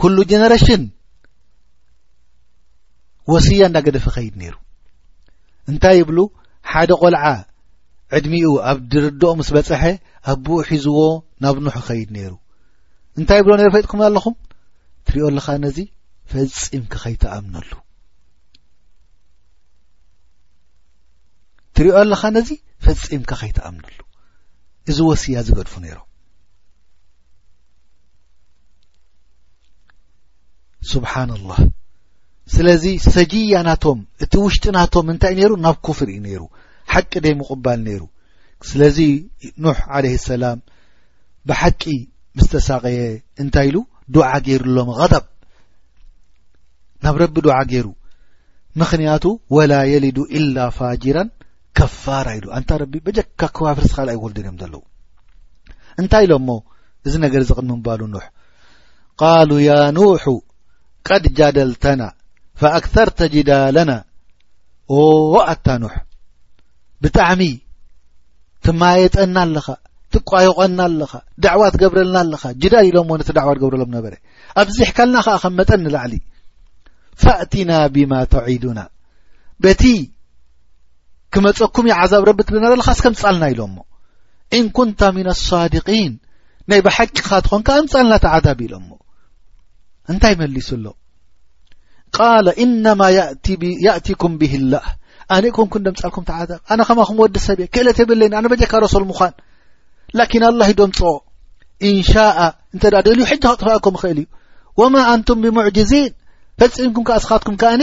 [SPEAKER 1] ኩሉ ጀነረሽን ወስያ እንዳገደፈ ኸይድ ነይሩ እንታይ ይብሉ ሓደ ቆልዓ ዕድሚኡ ኣብ ድርድኦ ምስ በፀሐ ኣቦኡ ሒዝዎ ናብ ኑሕ ኸይድ ነይሩ እንታይ ይብሎ ነሩ ፈጥኩም ኣለኹም ትሪኦ ኣለኻ ነዚ ፈፂም ክኸይትኣምነሉ ትሪኦ ኣለኻ ነዚ ፈፂምካ ኸይትኣምነሉ እዚ ወስያ ዝገድፉ ነይሮም ስብሓና ላህ ስለዚ ሰጅያ ናቶም እቲ ውሽጢ ናቶም እንታይ ነይሩ ናብ ኩፍር እዩ ነይሩ ሓቂ ደይ ምቕባል ነይሩ ስለዚ ኖሕ ዓለ ሰላም ብሓቂ ምስ ተሳቀየ እንታይ ኢሉ ዱዓ ገይሩሎም ቐደብ ናብ ረቢ ዱዓ ገይሩ ምኽንያቱ ወላ የሊዱ ኢላ ፋጅራን ከፋር ኣይሉ ኣንታ ረቢ በጀካ ከዋፍርስ ካል ኣይወልድን እዮም ዘለዉ እንታይ ኢሎሞ እዚ ነገር እዚ ቅድሚ ምባሉ ኑሕ ቃሉ ያ ኑሑ ቀድ ጃደልተና ፈኣክተርተ ጅዳለና ኦ ኣታ ኑሕ ብጣዕሚ ትማየጠና ኣለኻ ትቋይቆና ኣለኻ ዳዕዋ ትገብረልና ኣለኻ ጅዳል ኢሎሞ ነቲ ዳዕዋ ትገብረሎም ነበረ ኣብዚሕካልና ከኣ ከም መጠን ንላዕሊ ፈእትና ብማ ተዒዱና በቲ ክመፀኩም እዩ ዓዛብ ረቢ ትብለና ዘለካ እስከ ምፃልና ኢሎሞ እን ኩንታ ምና ኣሳድቂን ናይ ብሓቂካ ትኾንካ ኣምፃልና እቲ ዓዛብ ኢሎሞ እንታይ መሊሱ ኣሎ ቃለ እነማ ያእቲኩም ብህ ላህ ኣነ ኮንኩን ደምፃልኩም ተዓዛብ ኣነ ከማኹም ወዲ ሰብ እየ ክእለት የብለይኒ ኣነ በጀካ ረሶል ምዃን ላኪን ኣላ ዩ ደምፅኦ እንሻኣ እንተ ደልዩ ሕጂ ክጥፋኣኩም ይኽእል እዩ ወማ ኣንቱም ብሙዕጅዚን ፈፂምኩም ከኣ ስኻትኩም ከኣኒ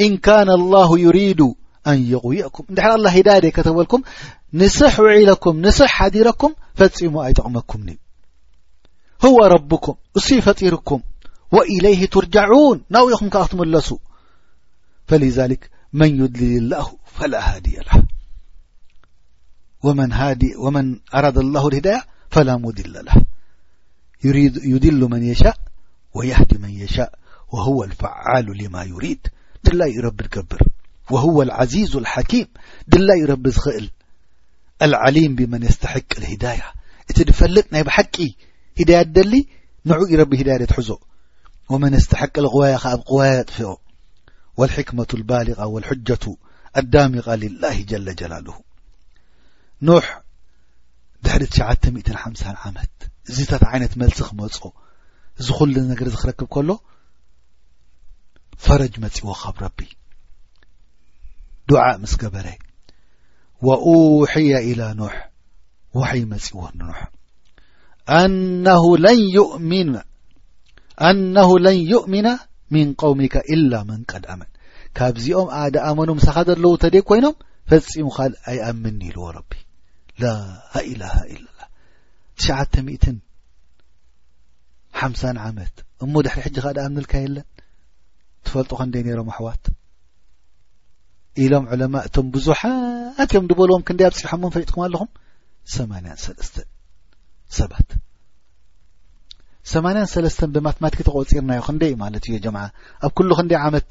[SPEAKER 1] إن كان الله يريد أن يغويكم ندحر الله هداي د كتولكم نسح وعلكم نسح حديركم فم ኣيጠقمكمن هو ربكم اسي فጢيركم وإليه ترجعون نويم ك ክتملሱ فلذلك من يدلل الله فلا هادي له ومن أراد الله لهداي فلامدلله يدل من يشاء ويهد من يشاء وهو الفعال لم يريد دل رب تقብر وهو العزيز الحكيم دل رب ዝخእل العليم بمن يستحق الهداية እت فلጥ ናይ بحቂ هدي دل نعو رب هداية دتحዞ ومن يستحق القوي قوي اጥفئ والحكمة البالغة والحجة الዳامق لله جل جلله ድሕሪ ትሽዓተ ሚእትን ሓምሳን ዓመት እዚታት ዓይነት መልሲ ክመጾ እዚ ኩሉ ነገር እዚ ክረክብ ከሎ ፈረጅ መጺዎ ካብ ረቢ ዱዓ ምስ ገበረ ወኡሕየ ኢላ ኖሕ ወሕይ መጺዎ ንኖሕ ኣነሁ ለን ዩእሚና ሚን ቀውሚካ ኢላ መን ቀድ ኣመን ካብዚኦም ኣደ ኣመኑ ምሳኻ ዘለዉ ተደይ ኮይኖም ፈፂሙ ኻል ኣይኣምን ኢልዎ ረቢ ላኢላሃ ኢላላ ትሽዓተ ሚእትን ሓምሳን ዓመት እሞ ድሕሪ ሕጂ ኻኣ ድኣምንልካ የለን ትፈልጡ ኸንደይ ነይሮም ኣሕዋት ኢሎም ዕለማእ እቶም ብዙሓት እዮም ዝበልዎም ክንደይ ኣብፅሖሞም ፈሊጥኩም ኣለኹም ሰማንያን ሰለስተን ሰባት ሰማንያን ሰለስተን ብማትማቲክ ተቆፂርናዮ ክንደይ እዩ ማለት እዩ ጀምዓ ኣብ ኩሉ ክንደይ ዓመት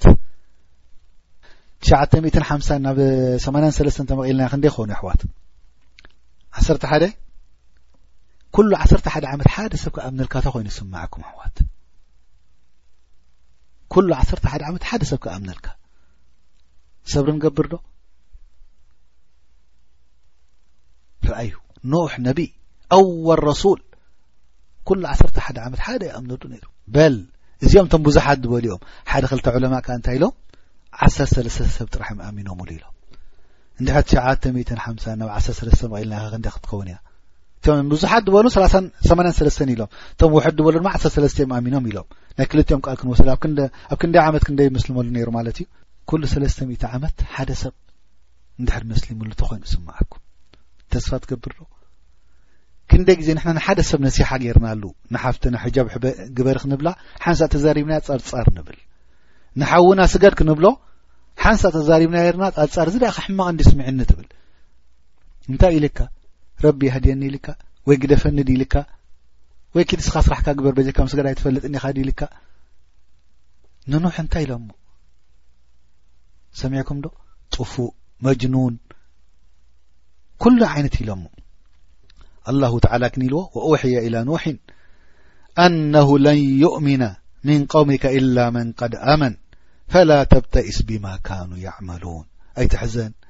[SPEAKER 1] ትሽዓተ ሚእትን ሓምሳን ናብ ሰማንያን ሰለስተን ተመቒልናዮ ክንደይ ኾኑ ኣሕዋት ዓሰርተ ሓደ ኩሉ ዓሰርተ ሓደ ዓመት ሓደ ሰብ ከኣብነልካታ ኮይኑ ይስማዕኩም ኣሕዋት ኩሉ ዓሰርተ ሓደ ዓመት ሓደ ሰብ ክኣምነልካ ሰብሪ ንገብር ዶ ርኣዩ ኖሕ ነቢ ኣወል ረሱል ኩሉ ዓሰርተ ሓደ ዓመት ሓደ ይኣምነሉ ነይሩ በል እዚኦም እቶም ብዙሓት ዝበሉ ኦም ሓደ ክልተ ዑለማ ከ እንታይ ኢሎም ዓሰር ሰለስተ ሰብ ጥራሕ ኣሚኖምሉ ኢሎም እንድሕር ትሸዓተ ሚትን ሓምሳ ናብ ዓሰር ሰለስተ መቒልና ክንደ ክትከውን እያ እቶም ብዙሓት ዝበሉ ሰላሳን ሰማንያን ሰለስተን ኢሎም እቶም ውሕድ ዝበሉ ድማ ዓሰርተ ሰለስተ እዮም ኣሚኖም ኢሎም ናይ ክልቲኦም ቃል ክንወስድ ኣብ ክንደይ ዓመት ክንደይ ምስልመሉ ነይሩ ማለት እዩ ኩሉ ሰለስተ ሚእቲ ዓመት ሓደ ሰብ እንድሕር መስሊምሉ ተኮይኑ ስማዓኩ ተስፋ ትገብር ዶ ክንደይ ግዜ ንሕና ንሓደ ሰብ ነሲሓ ገይርናሉ ንሓፍትና ሕጃብ ግበሪ ክንብላ ሓንሳ ተዛሪብና ጸርጻር ንብል ንሓውና ስገድ ክንብሎ ሓንሳ ተዛሪብና ርና ጸርጻር እዚ ደኣ ክሕማቕ እንዲ ስምዒኒ ትብል እንታይ እዩ ኢልካ ረቢ የህድየኒ ኢልካ ወይ ግደፈኒ ድ ኢልካ ወይ ኪድ ስኻ ስራሕካ ግበር በጀካ ምስገዳ ኣይትፈልጥኒ ኢኻ ድ ኢልካ ንኑሕ እንታይ ኢሎ ሞ ሰሚዕኩም ዶ ጥፉእ መጅኑን ኩሉ ዓይነት ኢሎሞ ኣላሁ ተዓላ ክን ኢልዎ ወውሕያ ኢላ ኑሕን ኣነሁ ለን ዩእሚና ምን ቀውሚካ ኢላ መን ቀድ ኣመን ፈላ ተብተኢስ ብማ ካኑ ያዕመሉን ኣይትሕዘን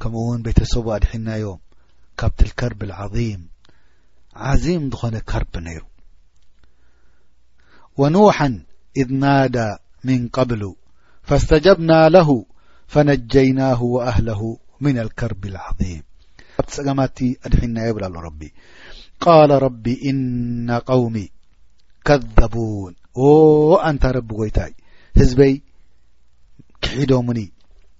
[SPEAKER 1] كمኡ ون ቤተسب اድحنዮ ካبت الكرب العظيم عزيم ዝخن كربني ونوحا إذ نادى من قبل فاستجبنا له فنجيناه وأهله من الكرب العظيم بت سجمت ادحنا يبل اله ربي قال ربي إن قومي كذبون أنت رب ويتا هزبي كحيدمني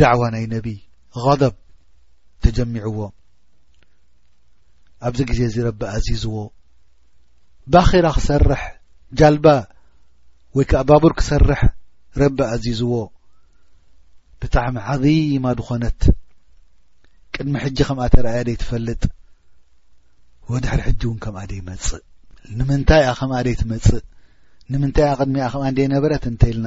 [SPEAKER 1] ዳዕዋ ናይ ነቢ غضብ ተጀሚዕዎ ኣብዚ ግዜ እዚ ረቢ ኣዚዝዎ ባኼራ ክሰርሕ ጃልባ ወይ ከዓ ባቡር ክሰርሕ ረቢ ኣዚዝዎ ብጣዕሚ ዓظማ ዝኾነት ቅድሚ ሕጂ ከምኣ ተረኣያ ደይ ትፈልጥ ወድሕሪ ሕጂ እውን ከምኣ ደይ መጽእ ንምንታይ እያ ከምኣ ደይ ትመጽእ ንምንታይ እያ ቅድሚኣ ከምኣ ደይ ነበረት እንተይልና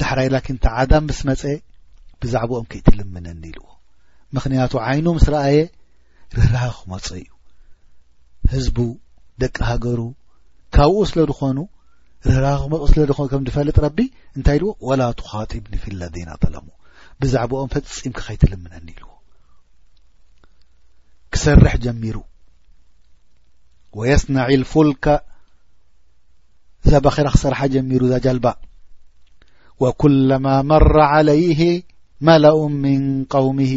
[SPEAKER 1] ዳሕራይ ላኪን እቲ ዓዳም ምስ መጸ ብዛዕባኦም ክይትልምነኒ ኢልዎ ምክንያቱ ዓይኑ ምስ ረኣየ ርህራሃ ክመጾ እዩ ህዝቡ ደቂ ሃገሩ ካብኡ ስለ ዝኾኑ ርህራሃ ክመፁ ስለ ዝኾኑ ከም ዝፈልጥ ረቢ እንታይ ኢልዎ ወላ ትኻጢብኒ ፊ ለዚና ጠለሙ ብዛዕባኦም ፈጺምካ ከይትልምነኒ ኢልዎ ክሰርሕ ጀሚሩ ወየስናዒ ልፉልካ እዛ ባኼራ ክሰርሓ ጀሚሩ እዛ ጃልባ ወኩለማ መራ ዓለይህ መላኡ ምን ቀውምሂ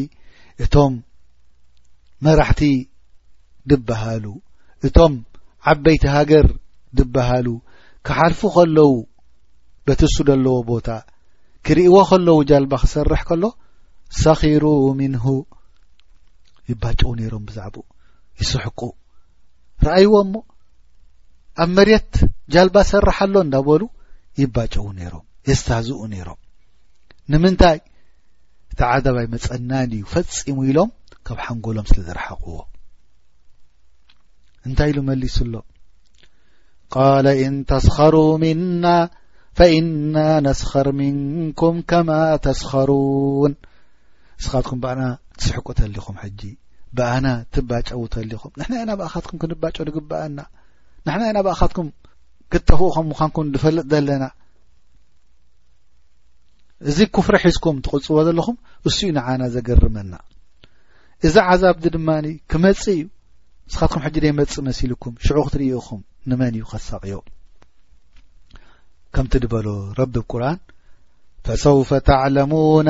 [SPEAKER 1] እቶም መራሕቲ ድበሃሉ እቶም ዓበይቲ ሃገር ድበሃሉ ክሓልፉ ከለዉ በቲ እሱ ደለዎ ቦታ ክርእዎ ከለዉ ጃልባ ክሰርሕ ከሎ ሰኺሩ ምንሁ ይባጭው ነይሮም ብዛዕባኡ ይስሕቁ ረኣይዎ እሞ ኣብ መሬት ጃልባ ሰራሕ ኣሎ እንዳበሉ ይባጨዉ ነይሮም የስታህዝኡ ነይሮም ንምንታይ እቲ ዓዛብ ኣይመፀናን እዩ ፈፂሙ ኢሎም ካብ ሓንጎሎም ስለ ዝረሓቕዎ እንታይ ኢሉ መሊሱ ኣሎ ቃለ እን ተስኸሩ ምና ፈኢና ነስኸር ምንኩም ከማ ተስኸሩን እስኻትኩም ባእና ትስሕቁ ተሊኹም ሕጂ ብኣና ትባጨዉ ተሊኹም ንሕና ኢና ብኣኻትኩም ክንባጮ ንግብኣና ንሕና ኢና ብኣኻትኩም ክትጠፍኡ ከም ምዃንኩም ንፈልጥ ዘለና እዚ ኩፍሪ ሒዝኩም ትቕፅዎ ዘለኹም እሱ ዩ ንዓና ዘገርመና እዚ ዓዛብዲ ድማ ክመፅእ እዩ ንስኻትኩም ሕጂ ደይመፅእ መሲልኩም ሽዑ ክትርእኹም ንመን እዩ ከሳቅዮ ከምቲ ድበሎ ረቢ ብ ቁርን ፈሰውፈ ተዕለሙና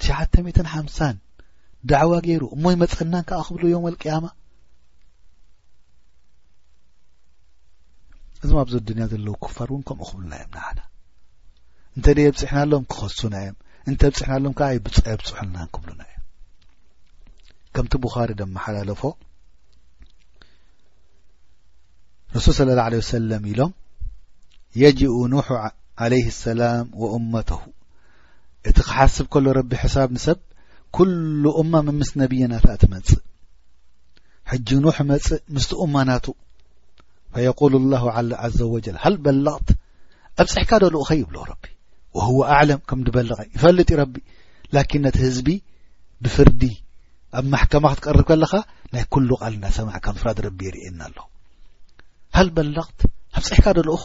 [SPEAKER 1] ትሽዓተ ሚትን ሓምሳን ዳዕዋ ገይሩ እሞ ይመፀናን ከዓ ክብሉ እዮም ኣልቅያማ እዞም ኣብዚ ኣዱንያ ዘለዉ ክፋር እውን ከምኡ ክብሉና እዮም ንዓና እንተ ደየ ብፅሕና ኣሎም ክኸሱና እዮም እንተ ብፅሕና ኣሎም ከዓ ብፀየብፅሑልናን ክብሉና እዮም ከምቲ ቡኻሪ ደመሓላለፎ ረሱል ስለ ላ ለ ወሰለም ኢሎም የጅኡ ኑሑ ዓለይህ ሰላም ወእመተሁ እቲ ክሓስብ ከሎ ረቢ ሕሳብ ንሰብ ኩሉ እማ ምምስ ነብይናታ እትመጽእ ሕጂ ኖሕ መጽእ ምስቲ እማናቱ ፈየቁሉ ላሁ ዘ ወጀል ሃል በላቕት ኣብፅሕካ ዶ ልኡኸ ይብሎ ረቢ ወህወ ኣዕለም ከም ድበለቐ ይፈልጥ ዩ ረቢ ላኪን ነቲ ህዝቢ ብፍርዲ ኣብ ማሕከማ ክትቀርብ ከለኻ ናይ ኩሉ ቃል እናሰማዕካ ምፍራድ ረቢ የርእየና ኣሎ ሃል በላቕት ኣብፅሕካ ዶ ልኡኽ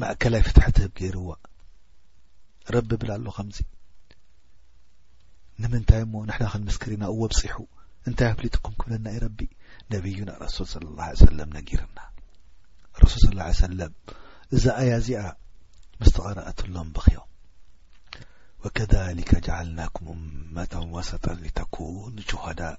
[SPEAKER 1] ማእከላይ ፍትሒ ትህብ ገይርዋ ረቢ ብል ኣሎ ከምዚ ንምንታይ እሞ ንሕና ክንምስክር ኢና እዎ ብፂሑ እንታይ ኣፍሊጥኩም ክብለና ዩ ረቢ ነቢዩና ረሱል ስለ ላ ሰለም ነጊርና ረሱል ስለ ላ ሰለም እዛ ኣያ እዚኣ ምስ ተቐረኣትሎም በኽዮም ወከሊከ ጃዓልናኩም እመተን ወሰጠን ሊተኩኑ ሹሃዳእ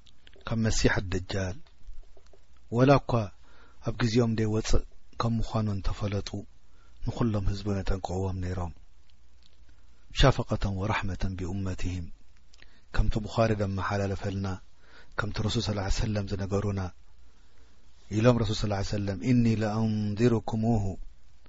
[SPEAKER 1] ካብ መሲሕ ኣደጃል ወላ እኳ ኣብ ግዜኦም ደይ ወጽእ ከም ምዃኑ እንተ ፈለጡ ንዅሎም ህዝቢ ነጠንቅቕዎም ነይሮም ሻፈቀተን ወራሕመተን ብኡመትህም ከምቲ ቡኻሪ ደ መሓላለፈልና ከምቲ ረሱል ስ ሰለም ዝነገሩና ኢሎም ረሱል ስ ሰለም እኒ ለኣንድሩኩምሁ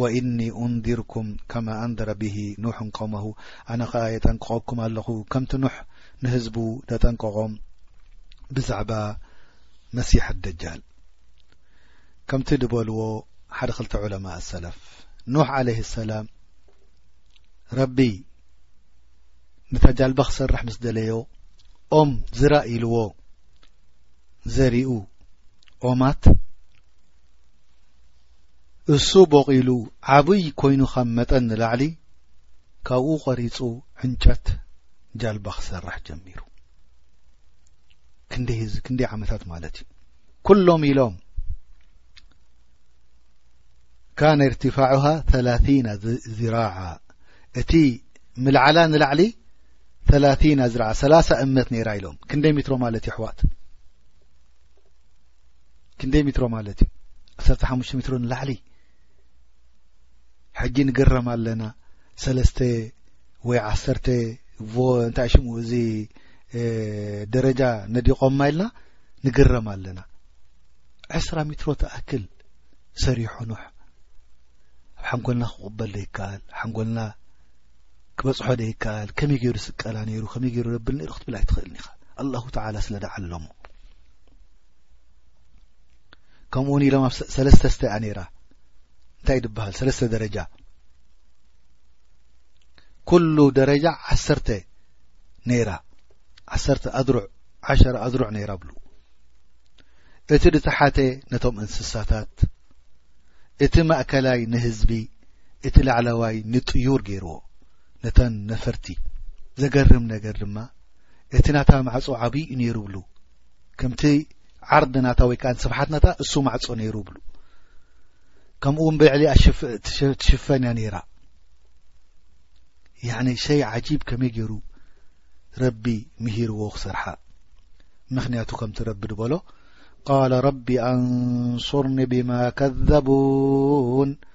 [SPEAKER 1] ወኢኒ ኡንዚርኩም ከማ ኣንዘረ ቢሂ ኑሑን ቀውመሁ ኣነ ኸኣ የጠንቅቐኩም ኣለኹ ከምቲ ኑሕ ንህዝቡ ዘጠንቀቖም ብዛዕባ መሲሕ ኣደጃል ከምቲ ድበልዎ ሓደ ክልተ ዑለማ ኣሰለፍ ኑሕ ዓለይህ ሰላም ረቢ ነታ ጃልባ ክሰርሕ ምስ ደለዮ ኦም ዝራእ ኢልዎ ዘሪኡ ኦማት እሱ ቦቒሉ ዓብይ ኮይኑ ካብ መጠን ንላዕሊ ካብኡ ቘሪጹ ዕንጨት ጃልባ ክሰርሕ ጀሚሩ። ክንደይ እዚ ክንደይ ዓመታት ማለት እዩ። ኩሎም ኢሎም ካነ እርትፋዑሃ ተላቲና ዝራዓ እቲ ምልዓላ ንላዕሊ ተላቲና ዝራዓ ሰላሳ እምነት ነይራ ኢሎም ክንደይ ሚትሮ ማለት የሕዋት ክንደይ ሚትሮ ማለት እዩ ዓሰርተ ሓሙሽተ ሚትሮ ንላዕሊ ሕጂ ንግረም ኣለና ሰለስተ ወይ ዓሰርተ ቮ እንታይ ሽሙ እዚ ደረጃ ነዲቖማ ኢልና ንግረም ኣለና ዕስራ ሚትሮ ተኣክል ሰሪሑ ኑሕ ኣብ ሓንጎልና ክቕበል ዶ ይከኣል ሓንጎልና ክበጽሖ ዶ ይከኣል ከመይ ገይሩ ስቀላ ነይሩ ከመይ ገይሩ ረብል ነይሩ ክትብል ኣይትኽእልኒ ኢኻ ኣላሁ ተዓላ ስለ ደዓለሞ ከምኡ ውን ኢሎም ኣብ ሰለስተ ስተ እያ ነይራ እንታይ ድበሃል ሰለስተ ደረጃ ኩሉ ደረጃ ዓሰርተ ነይራ ዓሰርተ ኣድሩዕ ዓሸረ ኣድሩዕ ነይራ ብሉ እቲ ድተሓተ ነቶም እንስሳታት እቲ ማእከላይ ንህዝቢ እቲ ላዕለዋይ ንጥዩር ገይርዎ ነተን ነፈርቲ። ዘገርም ነገር ድማ እቲ ናታ ማዕጾ ዓብይ እዩ ነይሩ ብሉ ከምቲ ዓርዲ ናታ ወይ ከዓ ስብሓት ናታ እሱ ማዕጾ ነይሩ ብሉ ከምኡ እውን ብልዕሊኣ ትሽፈን እያ ነይራ ያዕኒ ሸይ ዓጂብ ከመይ ገይሩ ረቢ ምሂርዎ ክሰርሓ ምክንያቱ ከምቲ ረቢ ድበሎ ቃል ረቢ ኣንሱርኒ ብማ ከዘቡን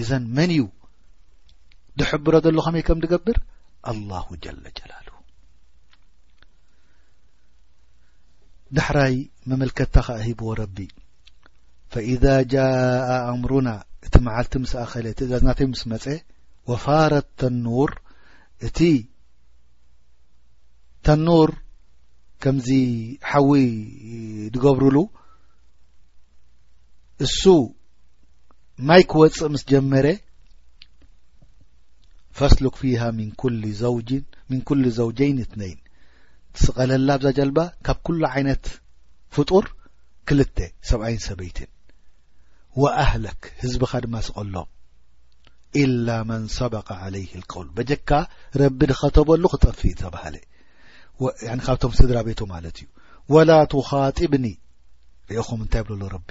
[SPEAKER 1] እዘን መን እዩ ዝሕብሮ ዘሎ ከመይ ከም ዝገብር ኣላሁ ጀለ ጀላሉ ዳሕራይ መመልከታ ከኣ ሂብዎ ረቢ ፈኢዛ ጃء ኣምሩና እቲ መዓልቲ ምስ ኣኸለ ትእዛዝ ናተይ ምስ መፀ ወፋረት ተኑር እቲ ተኑር ከምዚ ሓዊ ዝገብርሉ እሱ ማይ ክወጽእ ምስ ጀመረ ፈስሉክ ፊሃ ምን ኩሉ ዘውጀይን እትነይን ትስቐለላ ኣብዛ ጀልባ ካብ ኩሉ ዓይነት ፍጡር ክልተ ሰብኣይን ሰበይትን ወኣህለክ ህዝብኻ ድማ ስቐሎም ኢላ መን ሰበቀ ዓለይህ ልቀውል በጀካ ረቢ ድኸተበሉ ክጠፍእ ዝተባሃለ ካብቶም ስድራ ቤቱ ማለት እዩ ወላ ትኻጢብኒ ርኦኹም እንታይ ብለሎ ረቢ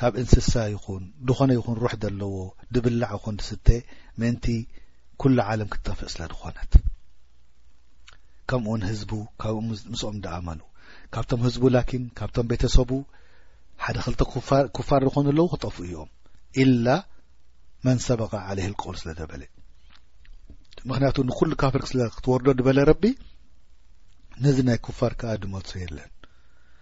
[SPEAKER 1] ካብ እንስሳ ይኹን ድኾነ ይኹን ሩሕ ደለዎ ድብላዕ ይኹን ድስተ ምእንቲ ኩላ ዓለም ክትጠፍእ ስለ ድኾነት ከምኡውን ህዝቡ ካብኡ ምስኦም ድኣመኑ ካብቶም ህዝቡ ላኪን ካብቶም ቤተሰቡ ሓደ ክልተ ኩፋር ዝኾኑ ኣለዉ ክጠፍኡ እዮም ኢላ መን ሰበቀ ዓለህ ልቀውል ስለ ደበለ ምክንያቱ ንኩሉ ካፍር ስለ ክትወርዶ ድበለ ረቢ ነዚ ናይ ኩፋር ከዓ ድመልሶ የለን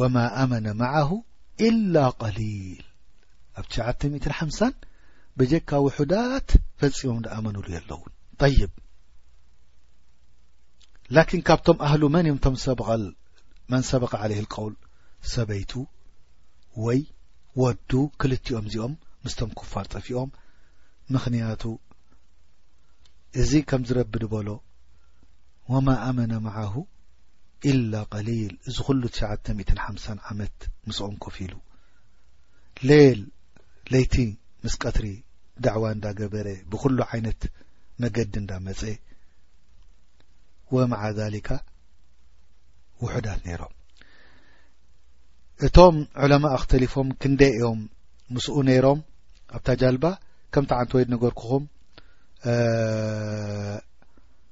[SPEAKER 1] ወማ ኣመነ መዓሁ ኢላ ቀሊል ኣብ ትሽዓተ ሚትን ሓምሳን በጀካ ውሑዳት ፈጺሞም ድኣመኑሉ የለውን ጠይብ ላኪን ካብቶም ኣህሉ መን እዮም ቶም ሰበቐል መን ሰበቐ ዓለይህ ልቀውል ሰበይቱ ወይ ወዱ ክልቲኦም እዚኦም ምስቶም ኩፋር ጠፊኦም ምኽንያቱ እዚ ከም ዝረቢ ድበሎ ወማ ኣመነ መዓሁ ኢላ ቀሊል እዚ ኩሉ ትሽዓተ ሚእትን ሓምሳን ዓመት ምስኦም ኮፍ ኢሉ ሌል ለይቲ ምስ ቀትሪ ዳዕዋ እንዳ ገበረ ብኩሉ ዓይነት መገዲ እንዳ መጸ ወመዓ ዛሊካ ውሑዳት ነይሮም እቶም ዕለማ ኣክተሊፎም ክንደይ እዮም ምስኡ ነይሮም ኣብታ ጃልባ ከምቲ ዓንቲ ወይድ ነገርኩኹም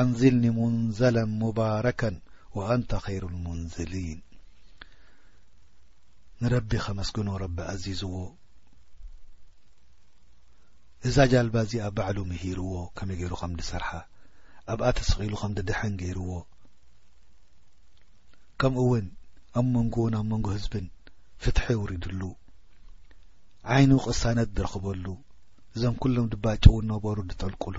[SPEAKER 1] ኣንዝልኒ ሙንዘለን ሙባረከን ወኣንተ ኸይሩል ሙንዝሊን ንረቢ ከመስግኖ ረቢ ኣዚዝዎ እዛ ጃልባ እዚኣ ባዕሉ ምሂርዎ ከመይ ገይሩ ከም ድሰርሓ ኣብኣ ተስቒሉ ከም ድድሐን ገይርዎ ከምኡ እውን ኣብ መንጎን ኣብ መንጎ ህዝብን ፍትሐ ውሪድሉ ዓይኑ ቅሳነት ድረኽበሉ እዞም ኩሎም ድባጭው ነበሩ ድጠልቁሉ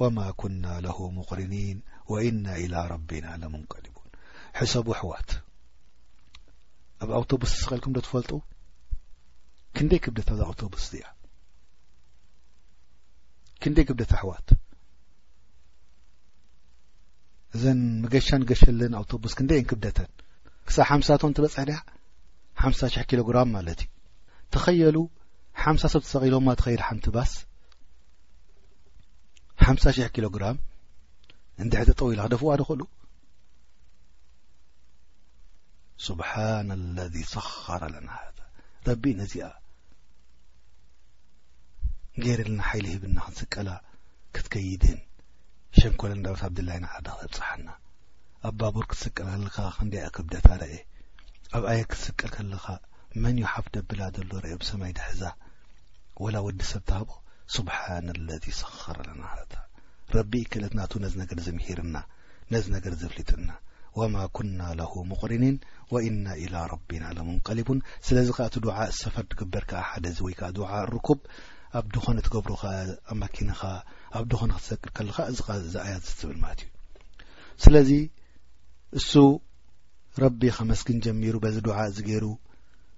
[SPEAKER 1] ወማ ኩና ለሁ ሙቅሪኒን ወኢና ኢላ ረቢና ለሙንቀሊቡን ሕሰቡ ኣሕዋት ኣብ ኣውቶቡስ ተሰቂልኩም ዶ ትፈልጡ ክንደይ ክብደት ኣዛ ኣውቶቡስ እዚኣ ክንደይ ክብደት ኣሕዋት እዘን መገሻን ገሸለን ኣውቶቡስ ክንደይ እን ክብደተን ክሳብ ሓምሳ ቶን ትበፅሕ ድያ ሓምሳ ሽሕ ኪሎ ግራም ማለት እዩ ተኸየሉ ሓምሳ ሰብ ተሰቂሎማ ትኸይድ ሓንቲ ባስ ሓምሳ ሽሕ ኪሎ ግራም እንድሕር ጠጠው ኢላ ክደፍዋ ድኽእሉ ስብሓን ለذ ሰኻረ ለና ሃ ረቢ ነዚኣ ገይርልና ሓይሊ ህብና ክንስቀላ ክትከይድን ሸንኮለ እንዳበት ኣብድላይ ንዓዳ ክተብፅሓና ኣብ ባቡር ክትስቀል ከለካ ክንደይ ክብደታ ረአ ኣብ ኣየር ክትስቀል ከለካ መን ዩ ሓፍ ደብላ ዘሎ ረአ ብሰማይ ድሕዛ ወላ ወዲ ሰብ ትሃቦ ስብሓን ለዚ ሰኸረ ለና ሃዛ ረቢ ክእለት ናቱ ነዚ ነገር ዝምሂርና ነዚ ነገር ዘፍሊጥና ወማ ኩና ለሁ ሙቕሪኒን ወኢና ኢላ ረቢና ለሙንቀሊቡን ስለዚ ከኣ እቲ ዱዓ ሰፈር ትግበር ከኣ ሓደ እዚ ወይ ከዓ ዱዓ ርኩብ ኣብ ድኾነ ትገብሮ ከ ኣብ መኪናኻ ኣብ ድኾነ ክትሰቅል ከለኻ እዚ ከ ዝኣያት ዝትብል ማለት እዩ ስለዚ እሱ ረቢ ከመስግን ጀሚሩ በዚ ዱዓ እዚ ገይሩ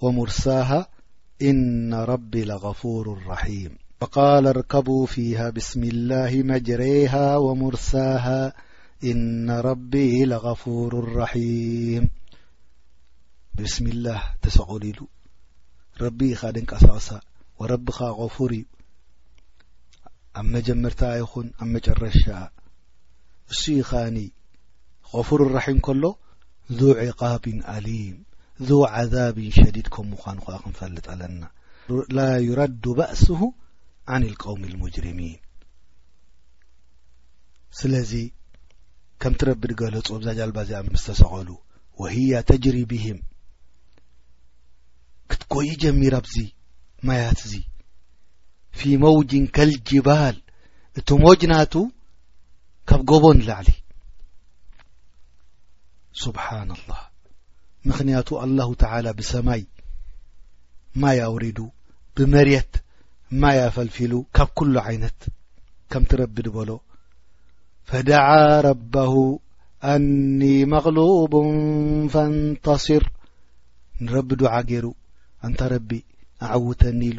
[SPEAKER 1] ومرساها إن ربي لغفور لرحيم فقال اركبوا فيها بسم الله مجريها ومرساها ان ربي لغفور الرحيم ببسم الله تسغل يل ربي خ دن قصقص وربخ غفور ا مجمرت ين ا مجرش እሱ እዩ ከኣኒ غፉር ራሒም ከሎ ذ ዕቃብ ኣሊም ذ ዓዛብ ሸዲድ ከም ምዃኑ ከኣ ክንፈልጥ ኣለና ላ ዩረዱ ባእስሁ ዓን ልቀውሚ ልሙጅሪሚን ስለዚ ከምቲ ረቢ ድገለጹ ኣብዛ ጃልባ እዚኣ ምስ ተሰቐሉ ወህያ ተጅሪ ብህም ክትጎይ ጀሚራ ኣብዚ ማያት እዚ ፊ መውጅን ከልጅባል እቲ ሞጅ ናቱ ካብ ጎቦ ንላዕሊ ስብሓና ላህ ምኽንያቱ ኣላሁ ተላ ብሰማይ ማይ ኣውሪዱ ብመርት ማይ ኣፈልፊሉ ካብ ኩሉ ዓይነት ከምቲ ረቢ ድበሎ ፈደዓ ረባሁ ኣኒ መቕሉቡ ፈንተስር ንረቢ ዱዓ ገይሩ ኣንታ ረቢ ኣዕውተኒ ኢሉ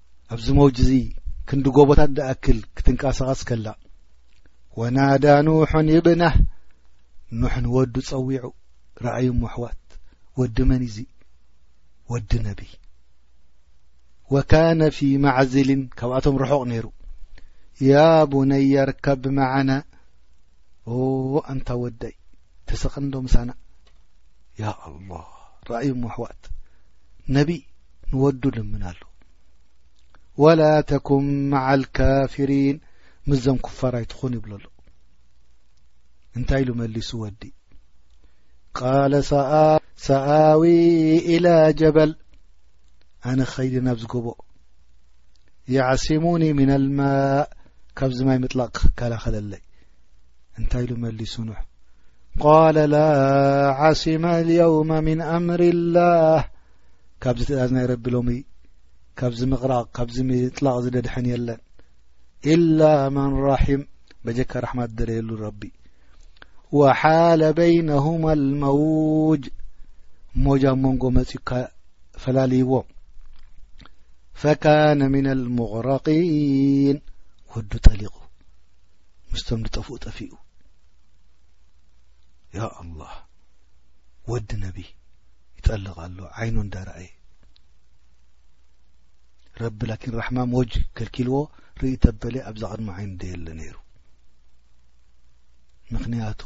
[SPEAKER 1] ኣብዚ መውጅ እዚ ክንዲ ጎቦታት ደኣክል ክትንቀሳቐስ ከላ ወናዳ ኑሑን ይብናህ ኑሕ ንወዱ ጸዊዑ ረኣዩ ምሕዋት ወዲ መን እዙ ወዲ ነቢይ ወካነ ፊ ማዕዝልን ካብኣቶም ርሑቕ ነይሩ ያ ቡነያ ርከብ መዓና ኦ ኣንታ ወዳይ ተሰቕንዶ ምሳና ያ ኣላ ረኣዩ ምሕዋት ነቢይ ንወዱ ልምን ኣሎ ወላ ተኩም ማዓ ልካፍሪን ምስዞም ኩፋር ኣይትኹን ይብሎ ኣሎ እንታይ ኢሉ መሊሱ ወዲ ቃለ ሰኣዊ ኢላ ጀበል ኣነ ኸይዲ ናብ ዝገቦ የዕሲሙኒ ምና ልማእ ካብዚ ማይ ምጥላቕ ክከላኸለለይ እንታይ ኢሉ መሊሱ ኑሕ ቃለ ላ ዓስማ ልየውመ ምን ኣምር ላህ ካብዚ ትእዛዝ ናይ ረቢ ሎሚ ካብዚ ምቕራቕ ካብዚ ምጥላቕ ዝደድሐን የለን ኢላ መን ራሒም በጀካ ራሕማ ዝደለየሉ ረቢ ወሓለ በይነሁማ ልመውጅ ሞጃ መንጎ መፅካ ፈላልይዎም ፈካነ ምና ልሙቕረቂን ወዱ ጠሊቑ ምስቶም ዝጠፍኡ ጠፊኡ ያ ኣላህ ወዲ ነቢ ይጠልቕ ኣሎ ዓይኑ እንዳረኣየ ረቢ ላኪን ራሕማ ሞጅ ከልኪልዎ ርኢ ተበለ ኣብዛ ቅድሚ ዓይኑ ደየለ ነይሩ ምክንያቱ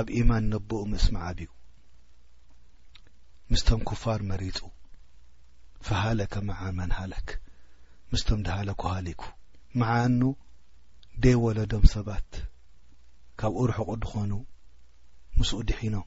[SPEAKER 1] ኣብ ኢማን ነቦኡ ምስማዕ ኣብዩ ምስቶም ኩፋር መሪጹ ፈሃለከ መዓ መን ሃለክ ምስቶም ድሃለኩ ሃሊኩ መዓ እኑ ደይ ወለዶም ሰባት ካብኡ ርሑቑ ድኾኑ ምስኡ ድሒኖም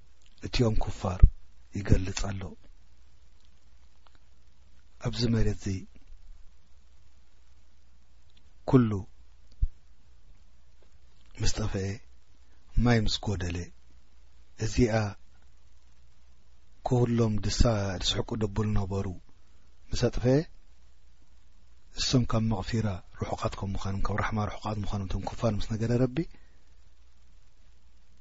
[SPEAKER 1] እቲኦም ኩፋር ይገልጽ ኣሎ ኣብዚ መሬት እዚ ኩሉ ምስ ጠፍአ ማይ ምስ ጎደለ እዚኣ ኩህሎም ድሳ ዝስሕቁ ደብሉ ነበሩ ምስ ኣጥፈ እሶም ካብ መቕፊራ ርሑቓት ከም ምዃኖም ካብ ራሕማ ርሑቓት ምዃኖም እቶም ኩፋር ምስ ነገረ ረቢ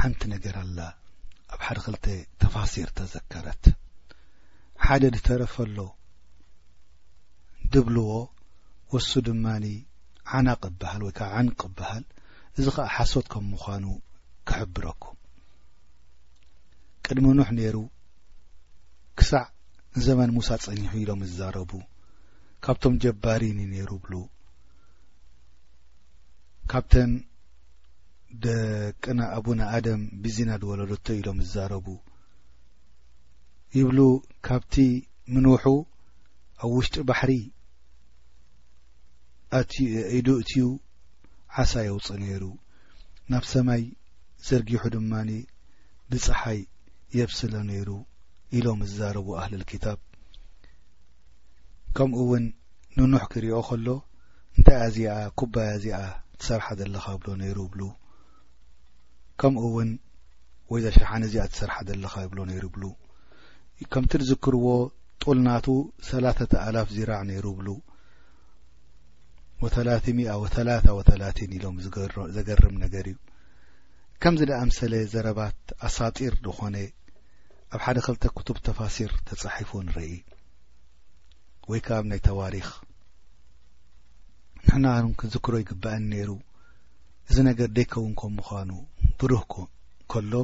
[SPEAKER 1] ሓንቲ ነገር ኣላ ኣብ ሓደ ክልተ ተፋሲር ተዘከረት ሓደ ድተረፈሎ ድብልዎ ወሱ ድማኒ ዓናቅ እብሃል ወይ ከዓ ዓንቅ እብሃል እዚ ከዓ ሓሶት ከም ምዃኑ ክሕብረኩም ቅድሚ ኑሕ ነይሩ ክሳዕ ንዘመን ሙሳ ጸኒሑ ኢሎም ይዛረቡ ካብቶም ጀባሪን እዩ ነይሩ ብሉ ካብተን ደቅና ኣቡነ ኣደም ብዚና ዝወለደቶ ኢሎም ዝዛረቡ ይብሉ ካብቲ ምንውሑ ኣብ ውሽጢ ባሕሪ ኢዱ እትዩ ዓሳ የውፅ ነይሩ ናብ ሰማይ ዘርጊሑ ድማ ብፀሓይ የብስለ ነይሩ ኢሎም ዝዛረቡ ኣህልል ክታብ ከምኡ ውን ንኑሕ ክሪኦ ከሎ እንታይ እያ እዚኣ ኩባያ እዚኣ ትሰርሓ ዘለኻ ይብሎ ነይሩ ይብሉ ከምኡ ውን ወይዘር ሸሓነ እዚኣ ትሰርሓ ዘለኻ ይብሎ ነይሩ ይብሉ ከምቲ ዝዝክርዎ ጡልናቱ ሰላተተ ኣላፍ ዚራዕ ነይሩ ይብሉ ወተላቲ ሚኣ ወተላታ ወተላቲን ኢሎም ዘገርም ነገር እዩ ከምዚ ደኣምሰለ ዘረባት ኣሳጢር ዝኾነ ኣብ ሓደ ክልተ ክቱብ ተፋሲር ተጻሒፉ ንርኢ ወይ ከኣ ኣብ ናይ ተዋሪኽ ንሕና ን ክንዝክሮ ይግባእን ነይሩ እዚ ነገር ደይከውን ኮም ምዃኑ ብሩህ ከሎ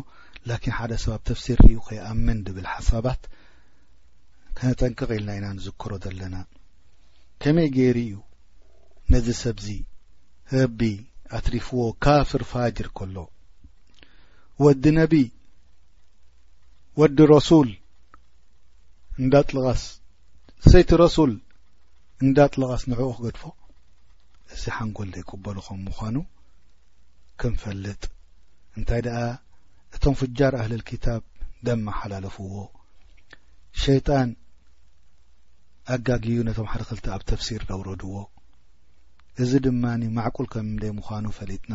[SPEAKER 1] ላኪን ሓደ ሰብ ኣብ ተፍሲር ሪኡ ከይኣምን ድብል ሓሳባት ከነጠንቅቕ ኢልና ኢና ንዝክሮ ዘለና ከመይ ገይሩ እዩ ነዚ ሰብዚ ረቢ ኣትሪፍዎ ካፍር ፋጅር ከሎ ወዲ ነቢይ ወዲ ረሱል እንዳጥልቓስ ሰይቲ ረሱል እንዳጥልቓስ ንዕኡ ክገድፎ እዚ ሓንጎል ዘይቅበሉ ከም ምዃኑ ክንፈልጥ እንታይ ደኣ እቶም ፍጃር ኣህልል ክታብ ደመሓላለፍዎ ሸይጣን ኣጋግዩ ነቶም ሓደ ክልተ ኣብ ተፍሲር ደውረድዎ እዚ ድማ ማዕቁል ከም ደይ ምዃኑ ፈሊጥና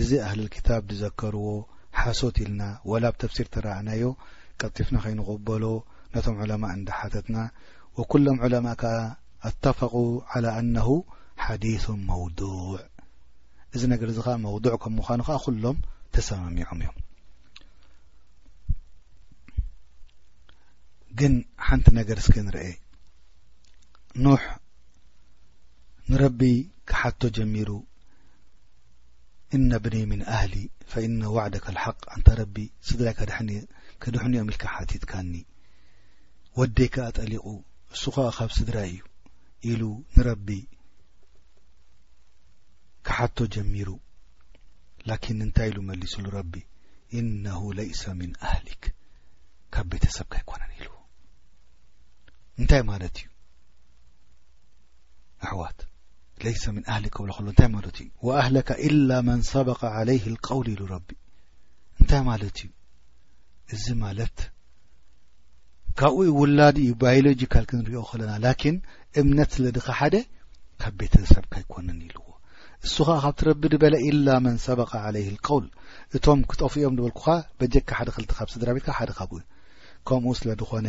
[SPEAKER 1] እዚ ኣህለል ክታብ ድዘከርዎ ሓሶት ኢልና ወላ ኣብ ተፍሲር ተራኣናዮ ቀልጢፍና ከይንቕበሎ ነቶም ዑለማእ እንዳሓተትና ወኩሎም ዑለማእ ከኣ ኣተፈቁ ዓላ ኣነሁ ሓዲሱን መውዱዕ እዚ ነገር እዚ ከኣ መውዱዕ ከም ምዃኑ ከኣ ኩሎም ተሰማሚዖም እዮም ግን ሓንቲ ነገር እስኪ ንርኤ ኖሕ ንረቢ ክሓቶ ጀሚሩ እነ ብኒ ምን ኣህሊ ፈእነ ዋዕደካ ልሓቅ ኣንታ ረቢ ስድራይ ከድሕኑ እዮም ኢልካ ሓቲትካኒ ወደይ ከኣ ጠሊቑ እሱ ከኣ ካብ ስድራይ እዩ ኢሉ ንረቢ ክሓቶ ጀሚሩ ላኪን እንታይ ኢሉ መሊሱሉ ረቢ እነሁ ለይሰ ምን ኣህሊክ ካብ ቤተሰብካ ኣይኮነን ኢሉ እንታይ ማለት እዩ ኣሕዋት ለይሰ ምን ኣህሊ ክብሎ ከሎ እንታይ ማለት እዩ ወኣህለካ ኢላ መን ሰበቀ ዓለይህ ልቀውል ኢሉ ረቢ እንታይ ማለት እዩ እዚ ማለት ካብኡ ውላድ እዩ ባዮሎጂካል ክንሪኦ ከለና ላኪን እምነት ስለ ድካ ሓደ ካብ ቤተሰብካ ኣይኮነን ኢልዎ እሱ ከዓ ካብ ትረቢ ድበለ ኢላ መን ሰበቀ ዓለይህ ልቀውል እቶም ክጠፍኦም ድበልኩካ በጀካ ሓደ ክልተ ካብ ስድራ ቤትካ ሓደ ካብኡ ከምኡ ስለ ድኾነ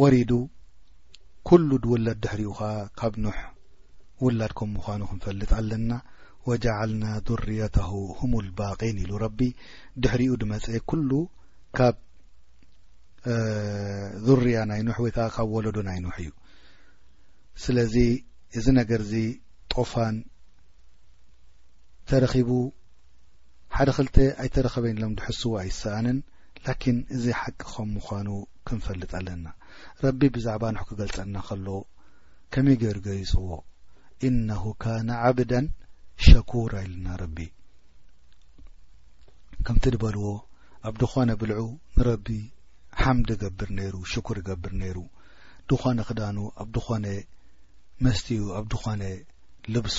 [SPEAKER 1] ወሪዱ ኩሉ ድውለድ ድሕሪኡ ኸዓ ካብ ኖሕ ውላድ ከም ምዃኑ ክንፈልጥ ኣለና ወጃዓልና ዱርያተሁ ሁም ልባቂን ኢሉ ረቢ ድሕሪኡ ድመፀ ኩሉ ካብ ዙርያ ናይ ኖሕ ወይ ከዓ ካብ ወለዶ ናይ ኖሕ እዩ ስለዚ እዚ ነገር እዚ ጦፋን ተረኺቡ ሓደ ክልተ ኣይተረኸበን ኢሎም ድሕስዉ ኣይሰኣንን ላኪን እዚ ሓቂ ከም ምዃኑ ክንፈልጥ ኣለና ረቢ ብዛዕባ ኑሕ ክገልጸልና ከሎ ከመይ ገይሩ ገሊጽዎ ኢነሁ ካነ ዓብደን ሸኩራ ኢልና ረቢ ከምቲ ድበልዎ ኣብ ድኾነ ብልዑ ንረቢ ሓምድ ይገብር ነይሩ ሽኩር ይገብር ነይሩ ድኾነ ክዳኑ ኣብ ድኾነ መስትኡ ኣብ ድኾነ ልብሱ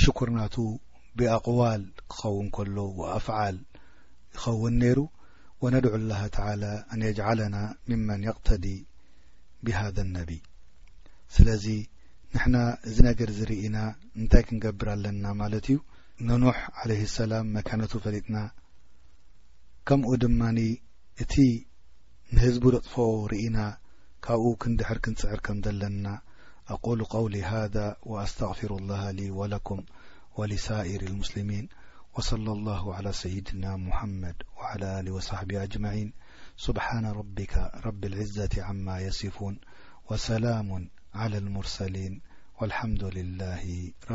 [SPEAKER 1] ሽኩር ናቱ ብኣቅዋል ክኸውን ከሎ ወኣፍዓል ይኸውን ነይሩ ወነድዑ ላሃ ተዓላ ኣን የጅዓለና ምመን የቅተዲ ብሃዘ ነቢ ስለዚ ንሕና እዚ ነገር እዚ ርኢና እንታይ ክንገብር ኣለና ማለት እዩ ንኑሕ ዓለይሂ ሰላም መካነቱ ፈሊጥና ከምኡ ድማኒ እቲ نهዝب اطف رኢن ካብኡ كندحر كنسعر كم زلنا أقول قولي هذا وأستغفر الله لي ولكم ولسائر المسلمين وصلى الله على سيدنا محمد وعلى له وصحب أجمعين سبحان ربك رب العزة عما يصفون وسلام على المرسلين والحمد لله رب